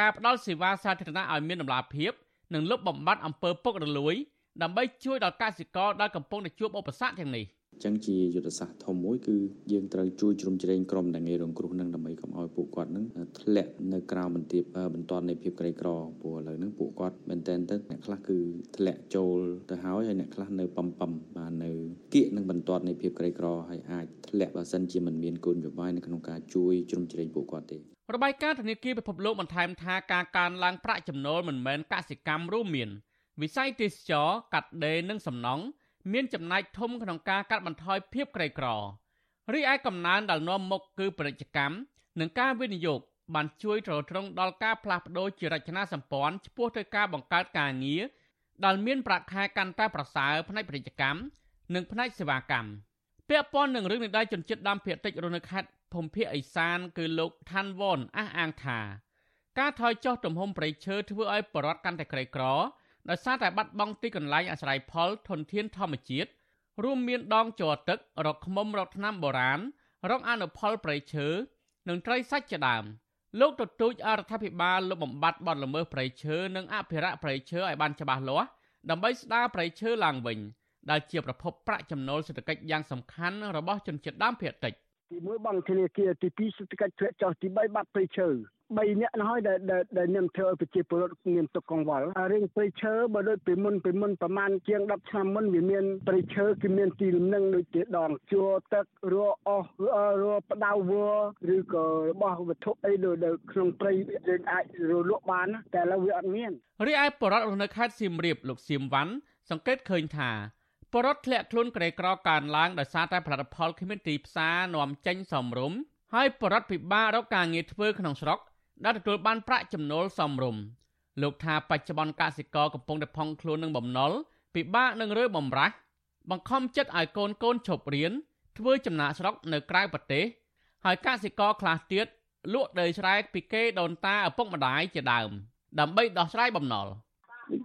ការផ្ដល់សេវាសាធារណៈឲ្យមានតម្លាភាពនិងលុបបំបាត់អំពើពុករលួយ ដើម្បីជួយដល់កសិករដែលកំពុងតែជួបឧបសគ្គទាំងនេះអញ្ចឹងជាយុទ្ធសាស្ត្រធំមួយគឺយើងត្រូវជួយជ្រោមជ្រែងក្រុមដែលងាយរងគ្រោះនឹងដើម្បីកុំឲ្យពួកគាត់នឹងធ្លាក់នៅក្រៅបន្ទាបបន្ទាត់នៃភាពក្រីក្រព្រោះឥឡូវហ្នឹងពួកគាត់មែនតែនទៅអ្នកខ្លះគឺធ្លាក់ចូលទៅហើយហើយអ្នកខ្លះនៅប៉ំប៉ំបាននៅគៀកនឹងបន្ទាត់នៃភាពក្រីក្រហើយអាចធ្លាក់បើសិនជាមិនមានគោលនយោបាយនៅក្នុងការជួយជ្រោមជ្រែងពួកគាត់ទេរបាយការណ៍ធនាគារពិភពលោកបន្ថែមថាការកើនឡើងប្រាក់ចំណូលមិនមែនកសិកម្មរួមមាន វិស័យទេសចរកាត់ដេរនិងសំណង់មានចំណែកធំក្នុងការកាត់បន្ថយភាពក្រីក្ររីឯកំណើនដែលនាំមុខគឺពាណិជ្ជកម្មនិងការវិនិយោគបានជួយទ្រទ្រង់ដល់ការផ្លាស់ប្តូរជារចនាសម្ព័ន្ធឆ្ពោះទៅការបង្កើតការងារដែលមានប្រាក់ខែកាន់តែប្រសើរផ្នែកពាណិជ្ជកម្មនិងផ្នែកសេវាកម្មពាក់ព័ន្ធនឹងរឿងនេះដែរជនជាតិដើមភាគតិចរស់នៅខេត្តភូមិភាគឦសាន គឺលោកឋានវ៉នអះអាងថា ការថយចុះទំហំព្រៃឈើធ្វើឲ្យបរដ្ឋកាន់តែក្រីក្រ ដោយសារតែបាត់បង់ទីកន្លែងអាស្រ័យផលធនធានធម្មជាតិរួមមានដងជ័រទឹករកឃ្មុំរកថ្នាំបុរាណរកអនុផលព្រៃឈើនិងត្រីសាច់ជាដើមលោកទទូចអរដ្ឋាភិបាលលុបបំបាត់បទល្មើសព្រៃឈើនិងអភិរក្សព្រៃឈើឲ្យបានច្បាស់លាស់ដើម្បីស្ដារព្រៃឈើឡើងវិញដែលជាប្រភពប្រាក់ចំណូលសេដ្ឋកិច្ចយ៉ាងសំខាន់របស់ជនជាតិដើមភាគតិចទី1បងធនាគារទី2សេដ្ឋកិច្ចធ្លាក់ចុះទី3បាត់ព្រៃឈើ 3នាក់នោះហើយដែលដែលនឹងធ្វើឲ្យប្រជាពលរដ្ឋមានទុកកង្វល់រឿងព្រៃឈើបើដូចពីមុនពីមុនប្រហែលជាង10ឆ្នាំមុនវាមានព្រៃឈើគឺមានទីលំនឹងដូចជាដងជួរទឹករអស់រផ្ដៅវឬក៏របស់វត្ថុអីដូចក្នុងព្រៃយើងអាចរលក់បានតែឥឡូវវាអត់មានរីឯបរដ្ឋនៅខេត្តសៀមរាបលោកសៀមវ៉ាន់សង្កេតឃើញថាបរដ្ឋធ្លាក់ខ្លួនក្រីក្រកើនឡើងដោយសារតែផលិតផលគ្មានទីផ្សារនាំចេញសមរម្យហើយបរដ្ឋពិបាករកការងារធ្វើក្នុងស្រុក ដែលទទួលបានប្រាក់ចំណូលសមរម្យលោកថាបច្ចុប្បន្នកសិករកំពុងតែផង់ខ្លួននឹងបំណុលពិបាកនឹងរើបំរាស់បង្ខំចិត្តឲ្យកូនកូនឈប់រៀនធ្វើចំណាកស្រុកនៅក្រៅប្រទេសហើយកសិករខ្លះទៀតលក់ដីស្រែពីគេដូនតាឪពុកម្ដាយជាដើម ដើម្បីដោះស្រាយបំណុល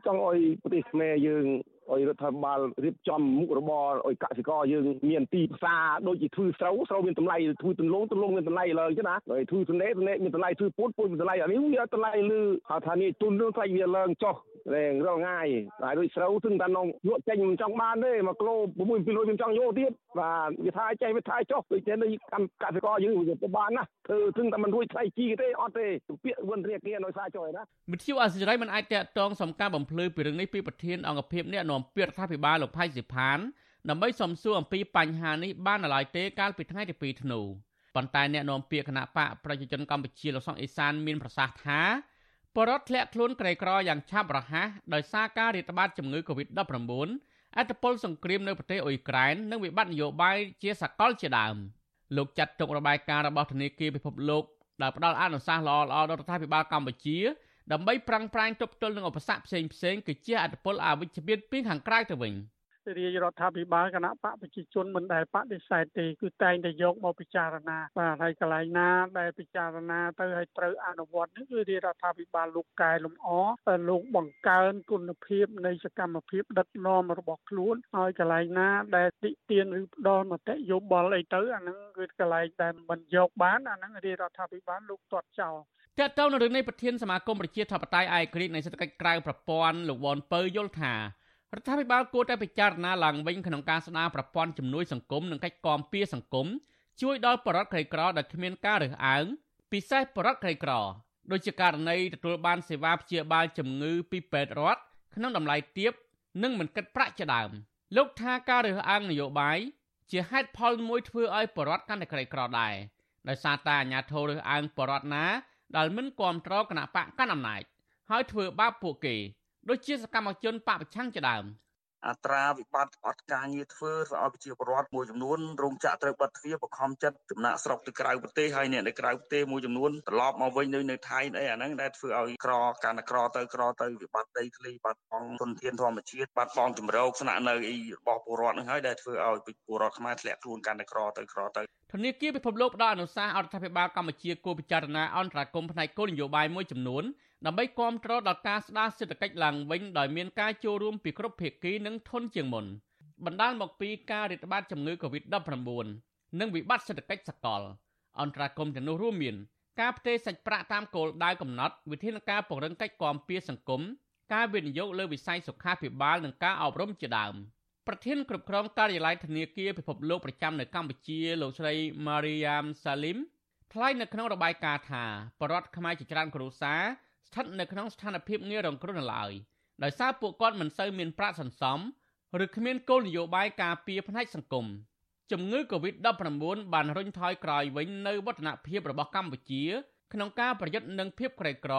ចង់ឲ្យប្រទេសខ្មែរយើង ឲ្យរដ្ឋាភិបាលរៀបចំមុខរបរឲ្យកសិករយើងមានទីផ្សារដូចជាធ្វើស្រូវស្រូវមានតម្លៃធ្វើទន្លងទន្លងមានតម្លៃឡើងចឹងណាហើយធ្វើទនេទនេមានតម្លៃធ្វើពូតពូតមានតម្លៃអានេះវាតម្លៃលឺហៅថានេះទុនរឿងថ្លៃវាឡើងចុះ លែងរងងាយហើយដូចស្រូវទឹងតែនងលក់ចេញមិនចង់បានទេ1គីឡូ6 200មិនចង់យកទៀតបាទវាថាចេះវាថាចុះដូចតែនេះកម្មកសិករយើងវាទៅបានណាធ្វើទឹងតែមិនរួចថ្លៃជីទេអត់ទេពាក្យវិនធនាគារនៅសារចុះឯណាមិទ្យុអសិរ័យមិនអាចតាក់ទងសំការបំភ្លឺពីរឿងនេះពីប្រធានអង្គភិបអ្នកនាំពាក្យរដ្ឋាភិបាលលោកផៃសិផានដើម្បីសំសួរអំពីបញ្ហានេះបានឡើយទេកាលពីថ្ងៃទី2ធ្នូប៉ុន្តែអ្នកនាំពាក្យគណៈបកប្រជាជនកម្ពុជាលោកសុកអេសានមានប្រសាសន៍ថា បរដ្ឋធ្លាក់ខ្លួនក្រីក្រយ៉ាងឆាប់រហ័សដោយសារការរាតត្បាតជំងឺ Covid-19 អត្តពលសង្គ្រាមនៅប្រទេសអ៊ុយក្រែននិងវិបត្តិនយោបាយជាសកលជាដើមលោកចាត់ទុករបាយការណ៍របស់ធនាគារពិភពលោកដែលផ្ដល់អនុសាសន៍ល្អៗដល់រដ្ឋាភិបាលកម្ពុជាដើម្បីប្រឹងប្រែងទប់ទល់នឹងឧបសគ្គផ្សេងផ្សេងគឺជាអត្តពលអវិជ្ជមានពីខាងក្រៅទៅវិញ។ រាជរដ្ឋាភិបាលគណៈបកប្រជាជនមិនដែលបដិសេធទេគឺតែងតែយកមកពិចារណាបាទហើយកន្លែងណាដែលពិចារណាទៅឲ្យត្រូវអនុវត្តនេះគឺរាជរដ្ឋាភិបាលលោកកែលម្អលោកបង្កើនគុណភាពនៃសកម្មភាពដឹកនាំរបស់ខ្លួនហើយកន្លែងណាដែលតិទៀនឬផ្ដល់មតិយោបល់អីទៅអាហ្នឹងគឺកន្លែងដែលមិនយកបានអាហ្នឹងរាជរដ្ឋាភិបាលលោកទាត់ចោលតើតើនៅរឿងនេះប្រធានសមាគមប្រជាធិបតេយ្យឯករាជ្យនៃសេដ្ឋកិច្ចក្រៅប្រព័ន្ធលោកវ៉ុនពៅយល់ថា រដ្ឋាភិបាលគួរតែពិចារណាឡើងវិញក្នុងការស្ដារប្រព័ន្ធជំនួយសង្គមនិងកិច្ចគាំពារសង្គមជួយដល់ប្រជាក្រីក្រដែលគ្មានការរើសអើងពិសេសប្រជាក្រីក្រដូចជាករណីទទួលបានសេវាព្យាបាលជំងឺពីពេទ្យរដ្ឋក្នុងតម្លៃទាបនិងមិនគិតប្រាក់ជាដើមលោកថាការរើសអើងនយោបាយជាហេតុផលមួយធ្វើឲ្យប្រជាកាន់តែក្រីក្រដែរដោយសារតែអាញាធររើសអើងប្រជាណាដែលមិនគ្រប់គ្រងគណៈបកកាន់អំណាចហើយធ្វើបាបពួកគេ ដូចជាសកម្មជនបពប្រឆាំងជាដើមអត្រាវិបត្តិអត់ការងារធ្វើធ្វើឲ្យប្រជាពលរដ្ឋមួយចំនួនរោងចក្រត្រូវបិទទ្វារបខំចិត្តចំណាក់ស្រុកទៅក្រៅប្រទេសហើយអ្នកនៅក្រៅប្រទេសមួយចំនួនត្រឡប់មកវិញនៅនៅថៃអីអាហ្នឹងដែលធ្វើឲ្យក្រកាន់ក្រទៅក្រទៅវិបត្តិដីធ្លីបាត់បង់ទុនធានធម្មជាតិបាត់បង់ជំរកស្នាក់នៅអីរបស់ពលរដ្ឋហ្នឹងហើយដែលធ្វើឲ្យពលរដ្ឋខ្មែរធ្លាក់ខ្លួនកាន់តែក្រទៅក្រទៅធនាគារពិភពលោកផ្ដល់អនុសាសន៍អរដ្ឋាភិបាលកម្ពុជាគួរពិចារណាអន្តរាគមន៍ផ្នែកគោលនយោបាយមួយចំនួន ដើម្បីគាំទ្រដល់ការស្ដារសេដ្ឋកិច្ចឡើងវិញដោយមានការចូលរួមពីគ្រប់ភាគីនិងធនជាងមុនបណ្ដាលមកពីការរាតត្បាតជំងឺ Covid-19 និងវិបត្តិសេដ្ឋកិច្ចសកល អន្តរាគមន៍ទាំងនោះរួមមានការផ្ទេរសាច់ប្រាក់តាមគោលដៅកំណត់វិធានការពង្រឹងកិច្ចគាំពារសង្គមការវិនិយោគលើវិស័យសុខាភិបាលនិងការអប់រំជាដើមប្រធានគ្រប់គ្រងការិយាល័យធនាគារពិភពលោកប្រចាំនៅកម្ពុជាលោកស្រី Mariam Salim ថ្លែងនៅក្នុងរបាយការណ៍ថាបរដ្ឋខ្មែរជាច្រើនគ្រួសារ ស្ថិតនៅក្នុងស្ថានភាពងាយរងគ្រោះនៅឡើយដោយសារពួកគាត់មិនសូវមានប្រាក់សន្សំឬគ្មានគោលនយោបាយការពារផ្នែកសង្គមជំងឺ Covid-19 បានរុញថយក្រោយវិញនៅវឌ្ឍនភាពរបស់កម្ពុជា ក្នុងការប្រយុទ្ធនឹងភាពក្រីក្រ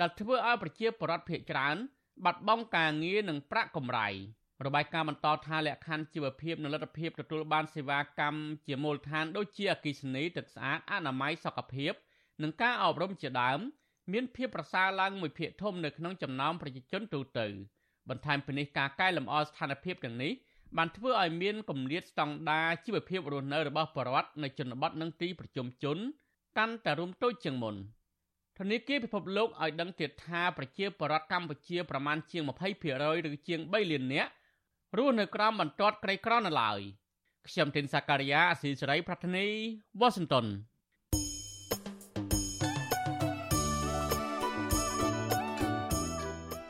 ដែលធ្វើឲ្យប្រជាពលរដ្ឋភាគច្រើនបាត់បង់ការងារនិងប្រាក់កម្រៃរបាយការណ៍បន្តថាលក្ខខណ្ឌជីវភាពនិងលទ្ធភាពទទួលបានសេវាកម្មជាមូលដ្ឋានដូចជាអគិសនីទឹកស្អាតអនាម័យសុខភាពនិងការអប់រំជាដើម មានភាពប្រសើរឡើងមួយភាគធំនៅក្នុងចំណោមប្រជាជនទូទៅ បន្ថែមពីនេះការកែលម្អស្ថានភាពទាំងនេះបានធ្វើឲ្យមានគម្លាតស្តង់ដារជីវភាពរស់នៅរបស់ប្រជាពលរដ្ឋនៅជនបទនិងទីប្រជុំជន កាន់តែរួមតូចជាងមុនធនាគារពិភពលោកឲ្យដឹងទៀតថាប្រជាពលរដ្ឋកម្ពុជាប្រមាណជាង20%ឬជាង3លាននាក់រស់នៅក្រោមបន្ទាត់ក្រីក្រនៅឡើយខ្ញុំទីនសាការីយ៉ាអស៊ីសេរីប្រធានីវ៉ាស៊ីនតោន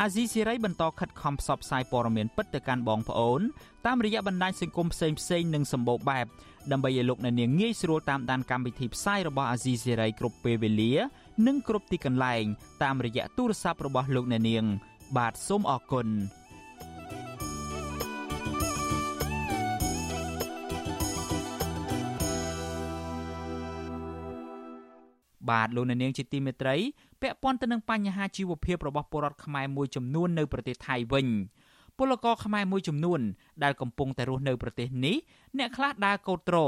អាស៊ីសេរីបន្តខិតខំផ្សព្វផ្សាយព័ត៌មានពិតទៅកាន់បងប្អូនតាមរយៈបណ្ដាញសង្គមផ្សេងៗនិងសម្បូរបែបដើម្បីឲ្យលោកអ្នកនាងងាយស្រួលតាមដានកម្មវិធីផ្សាយរបស់អាស៊ីសេរីគ្រប់ពេលវេលា និងគ្រប់ទីកន្លែង តាមរយៈទូរស័ព្ទរបស់លោកអ្នកនាង បាទសូមអរគុណបាទលោកអ្នកនាងជាទីមេត្រី ពាក់ព័ន្ធទៅនឹងបញ្ហាជីវភាពរបស់ពលរដ្ឋខ្មែរមួយចំនួននៅប្រទេសថៃវិញពលករខ្មែរមួយចំនួនដែលកំពុងតែរស់នៅប្រទេសនេះអ្នកខ្លះដើរកោតត្រ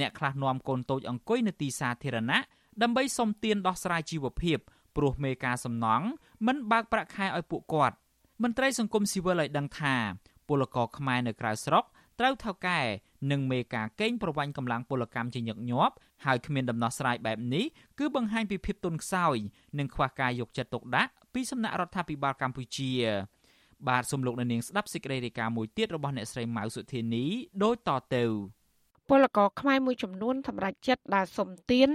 អ្នកខ្លះនាំកូនតូចអង្គុយនៅទីសាធារណៈដើម្បីសុំទានដោះស្រាយជីវភាពព្រោះមេការសំណង់មិនបើកប្រាក់ខែឲ្យពួកគាត់មន្ត្រីសង្គមស៊ីវិលឲ្យដឹងថាពលករខ្មែរនៅក្រៅស្រុក ត្រូវថៅកែនិងមេការកេងប្រវ័ញ្ចកម្លាំងពលកម្មជាញឹកញាប់ហើយគ្មានដំណោះស្រាយបែបនេះគឺបង្ហាញពីភាពទន់ខ្សោយនិងខ្វះការយកចិត្តទុកដាក់ពីសំណាក់រដ្ឋាភិបាលកម្ពុជាបាទសូមលោកអ្នកនាងស្ដាប់សេចក្តីរាយការណ៍មួយទៀតរបស់អ្នកស្រីម៉ៅសុធានីដូចតទៅពលករខ្មែរមួយចំនួនសម្រាប់ចិត្តដើរសុំទាន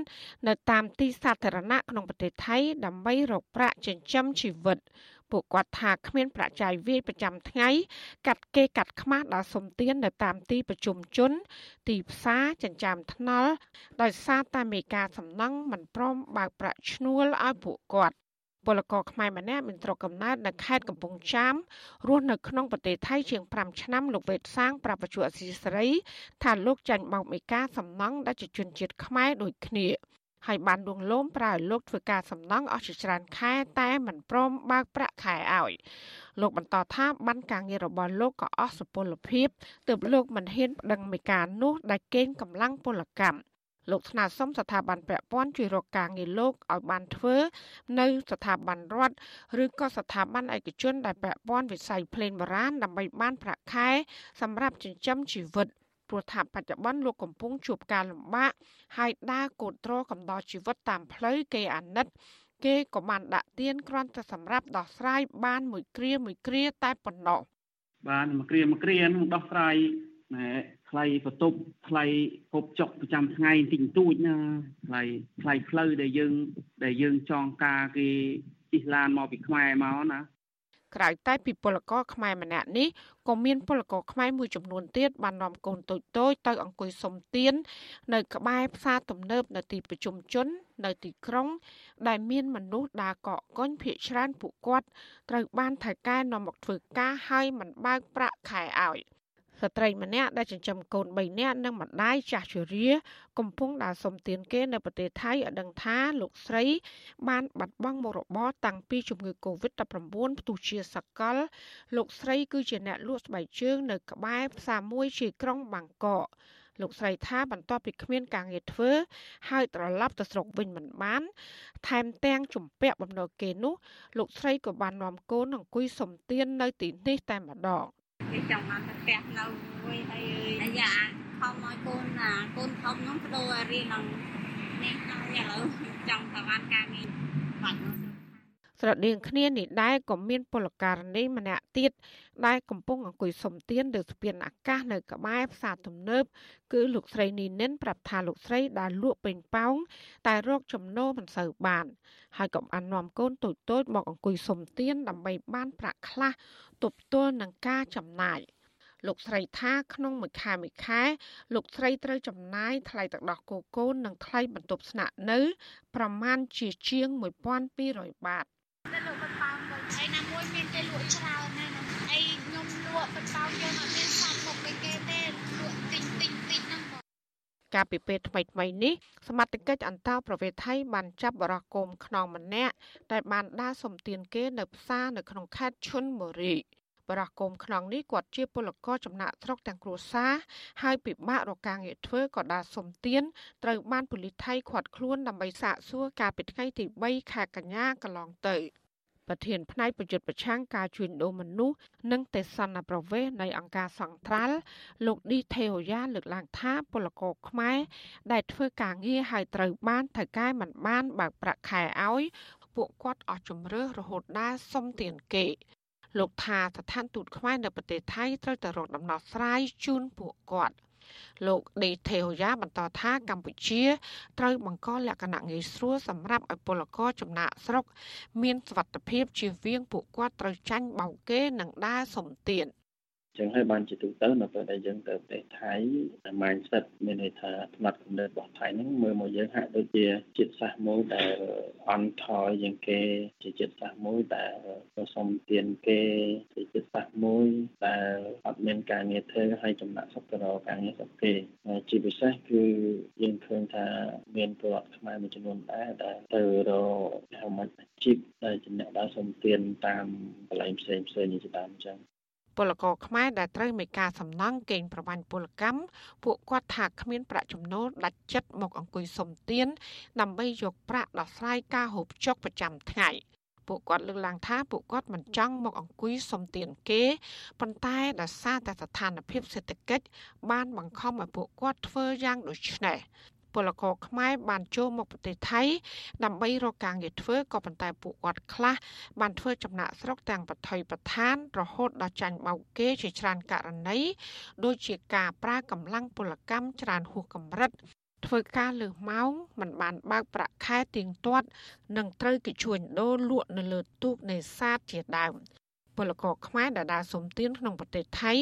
នៅតាមទីសាធារណៈក្នុងប្រទេសថៃដើម្បីរកប្រាក់ចិញ្ចឹមជីវិត ពួកគាត់ថាគ្មានប្រាក់ចាយវាយប្រចាំថ្ងៃកាត់គេកាត់ខ្មាស់ដល់សុំទាននៅតាមទីប្រជុំជន ទីផ្សារចិញ្ចើមថ្នល់ដោយសារតែមេការសំណង់មិនព្រមបើកប្រាក់ឈ្នួលឲ្យពួកគាត់ពលករខ្មែរម្នាក់មានស្រុកកំណើតនៅខេត្តកំពង់ចាមរស់នៅក្នុងប្រទេសថៃជាង5ឆ្នាំលោកវេតសាងប្រាប់បច្ចុប្បន្នអសីស្រី ថាលោកចាញ់បោកមេការសំណង់ដែលជាជនជាតិខ្មែរដូចគ្នា ហើយបានលួងលោមប្រើឲ្យលោកធ្វើការសំណង់អស់ជាច្រើនខែតែមិនព្រមបើកប្រាក់ខែឲ្យលោកបន្តថាបានការងាររបស់លោកក៏អស់សុពលភាពទើបលោកមិនហ៊ានប្តឹងមេការនោះដែលកេងកម្លាំងពលកម្មលោកស្នើសុំស្ថាប័នពាក់ព័ន្ធជួយរកការងារលោកឲ្យបានធ្វើនៅស្ថាប័នរដ្ឋឬក៏ស្ថាប័នឯកជនដែលពាក់ព័ន្ធវិស័យភ្លេងបុរាណដើម្បីបានប្រាក់ខែសម្រាប់ចិញ្ចឹមជីវិត ព្រោះថាបច្ចុប្បន្នលោកកំពុងជួបការលំបាកហើយដើរកោតត្រកំដរជីវិតតាមផ្លូវគេអាណិត គេក៏បានដាក់ទៀនគ្រាន់តែសម្រាប់ដោះស្រាយបានមួយគ្រាមួយគ្រាតែប៉ុណ្ណោះបានមួយគ្រាមួយគ្រានឹងដោះស្រាយណែថ្លៃបន្ទប់ថ្លៃហូបចុកប្រចាំថ្ងៃបន្តិចបន្តួចណាថ្លៃថ្លៃផ្លូវដែលយើងដែលយើងចងការគេជិះឡានមកពីខ្មែរមកណា ក្រៅតែពីពលករខ្មែរម្នាក់នេះក៏មានពលករខ្មែរមួយចំនួនទៀតបាននាំកូនតូចៗទៅអង្គុយសុំទាន នៅក្បែរផ្សារទំនើបនៅទីប្រជុំជន នៅទីក្រុង ដែលមានមនុស្សដើរកកកុញភៀកច្រើនពួកគាត់ត្រូវបានថៅកែនាំមកធ្វើការហើយមិនបើកប្រាក់ខែឲ្យ ស្ត្រីម្នាក់ដែលចិញ្ចឹមកូន3នាក់និងម្ដាយចាស់ជរាកំពុងដើរសុំទានគេនៅប្រទេសថៃឲ្យដឹងថាលោកស្រី បានបាត់បង់មុខរបរតាំងពីជំងឺ Covid-19 ផ្ទុះជាសកល លោកស្រីគឺជាអ្នកលក់ស្បែកជើងនៅក្បែរផ្សារមួយជាក្រុងបាងកកលោកស្រីថាបន្ទាប់ពីគ្មានការងារធ្វើ ហើយត្រឡប់ទៅស្រុកវិញមិនបាន ថែមទាំងជំពាក់បំណុលគេនោះលោកស្រីក៏បាននាំកូនអង្គុយសុំទាននៅទីនេះតែម្ដង គេចង់បានទៅផ្ទះនៅមួយហើយអាយ៉ាខំឲ្យកូនណាកូនធំនោះបដូររៀននឹងនេះហើយឥឡូវចង់ទៅបានការងារបាត់ ស្រដៀងគ្នានេះដែរក៏មានពលករណីម្នាក់ទៀតដែលកំពុងអង្គុយសុំទានលើស្ពានអាកាសនៅក្បែរផ្សារទំនើបគឺលោកស្រីនីនិនប្រាប់ថាលោកស្រីដែលលក់ពេញប៉ោងតែរកចំណូលមិនសូវបាន ហើយក៏បាននាំកូនតូចតូចមកអង្គុយសុំទានដើម្បីបានប្រាក់ខ្លះទប់ទល់នឹងការចំណាយលោកស្រីថាក្នុងមួយខែមួយខែលោកស្រីត្រូវចំណាយថ្លៃទឹកដោះគោកូននិងថ្លៃបន្ទប់ស្នាក់នៅ ប្រមាណជាជាង1200បាតតែលោកបតោមួយ ហើយណាមួយមានតែលក់ច្រើនណាស់អីខ្ញុំលក់បតោយើងអត់មានសាច់មុខដូចគេទេលក់ទិញទិញទិញហ្នឹងកាលពីពេលថ្មីថ្មីនេះសមត្ថកិច្ចអន្តោប្រវេសន៍ថៃបានចាប់បរិះគោមខ្នងម្នាក់ដែលបានដើរសំទានគេនៅផ្សារនៅក្នុងខេត្តឈុនបូរីបរិះគោមខ្នងនេះគាត់ជាពលករចំណាក់ស្រុកទាំងគ្រួសារហើយពិបាករកការងារធ្វើក៏ដើរសំទានត្រូវបានប៉ូលីសថៃឃាត់ខ្លួនដើម្បីសាកសួរកាលពីថ្ងៃទី3ខែកញ្ញាកន្លងទៅ។ ប្រធានផ្នែកប្រយុទ្ធប្រឆាំងការជួញដូរមនុស្សនិងទេសនប្រវេសនៃអង្គការសង្ត្រាល់លោកឌីថេអូយ៉ាលើកឡើងថាពលករខ្មែរដែលធ្វើការងារហើយត្រូវបានថៅកែមិនបានបើកប្រាក់ខែឲ្យពួកគាត់អស់ជំរឿរហូតដល់សុំទានគេលោកថាស្ថានទូតខ្មែរនៅប្រទេសថៃត្រូវតែរកដំណោះស្រាយជូនពួកគាត់។ លោកដេថេអូយ៉ាបន្តថាកម្ពុជាត្រូវបង្កលក្ខណៈងាយស្រួលសម្រាប់ឲ្យពលករចំណាក់ស្រុក មានសុវត្ថិភាពជៀសវាងពួកគាត់ត្រូវចាញ់បោកគេនិងដើរសំទៀន ចឹងហើយបានជាទូទៅនៅពេលដែលយើងទៅប្រទេសថៃ mindset មានន័យថាផ្នែកកំណត់របស់ថៃហ្នឹងមើលមកយើងហាក់ដូចជាជាតិសាសន៍មួយដែលអន់ថយជាងគេជាជាតិសាសន៍មួយដែលប្រសំទានគេជាជាតិសាសន៍មួយដែលអត់មានការងារធ្វើហើយចំណាក់សុខទៅរកការងារសុខគេជាពិសេសគឺយើងឃើញថាមានប្រវត្តិខ្មែរមួយចំនួនដែរដែលទៅរកហៅមិនអាជីពដែលចំណាក់ដើរសំទានតាមកន្លែងផ្សេងផ្សេងជាដើមអញ្ចឹង ពលករខ្មែរដែលត្រូវមេការសំណង់កេងប្រវ័ញ្ចពលកម្មពួកគាត់ថាគ្មានប្រាក់ចំណូលដាច់ចិត្តមកអង្គុយសុំទានដើម្បីយកប្រាក់ដោះស្រាយការហូបចុកប្រចាំថ្ងៃពួកគាត់លើកឡើងថាពួកគាត់មិនចង់មកអង្គុយសុំទានគេប៉ុន្តែដោយសារតែស្ថានភាពសេដ្ឋកិច្ចបានបង្ខំឲ្យពួកគាត់ធ្វើយ៉ាងដូចនេះ ពលករខ្មែរបានចូលមកប្រទេសថៃដើម្បីរកការងារធ្វើក៏ប៉ុន្តែពួកគាត់ខ្លះបានធ្វើចំណាក់ស្រុកទាំងបថុយប្រឋាន រហូតដល់ចាញ់បោកគេជាច្រើនករណីដូចជាការប្រើកម្លាំងពលកម្មច្រើនហួសកម្រិតធ្វើការលើសម៉ោងមិនបានបើកប្រាក់ខែទៀងទាត់ និងត្រូវគេជួញដូរលក់នៅលើទូកនេសាទជាដើមពលករខ្មែរដែលដើរសុំទានក្នុងប្រទេសថៃ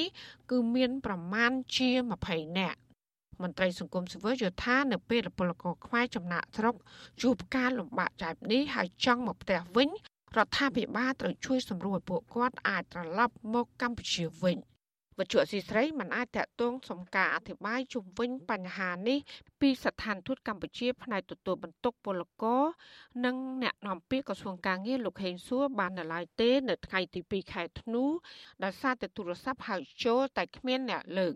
គឺមានប្រមាណជា20នាក់ មន្ត្រីសង្គមស៊ីវិលយល់ថានៅពេលពលករខ្មែរចំណាក់ស្រុកជួបការលំបាកបែបនេះហើយចង់មកផ្ទះវិញរដ្ឋាភិបាលត្រូវជួយសម្រួលពួកគាត់អាចត្រឡប់មកកម្ពុជាវិញវត្ថុអសីស្រីមិនអាចតកតងសំការអធិប្បាយជុំវិញបញ្ហានេះពីស្ថានទូតកម្ពុជាផ្នែកទទួលបន្ទុកពលករនិងអ្នកនាំពាក្យក្រសួងការងារលោកហេងសួរបាននៅឡើយទេ នៅថ្ងៃទី2ខែធ្នូដោយសារតែទូរស័ព្ទហៅចូលតែគ្មានអ្នកលើក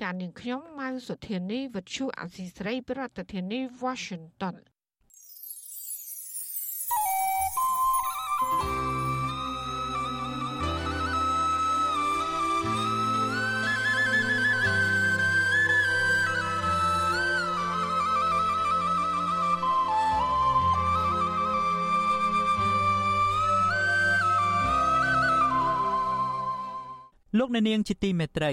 ចាននាងខ្ញុំម៉ៅសុធានីវិទ្យុអាស៊ីសេរីប្រធានាធិបតី Washington លោកអ្នកនាងជាទីមេត្រី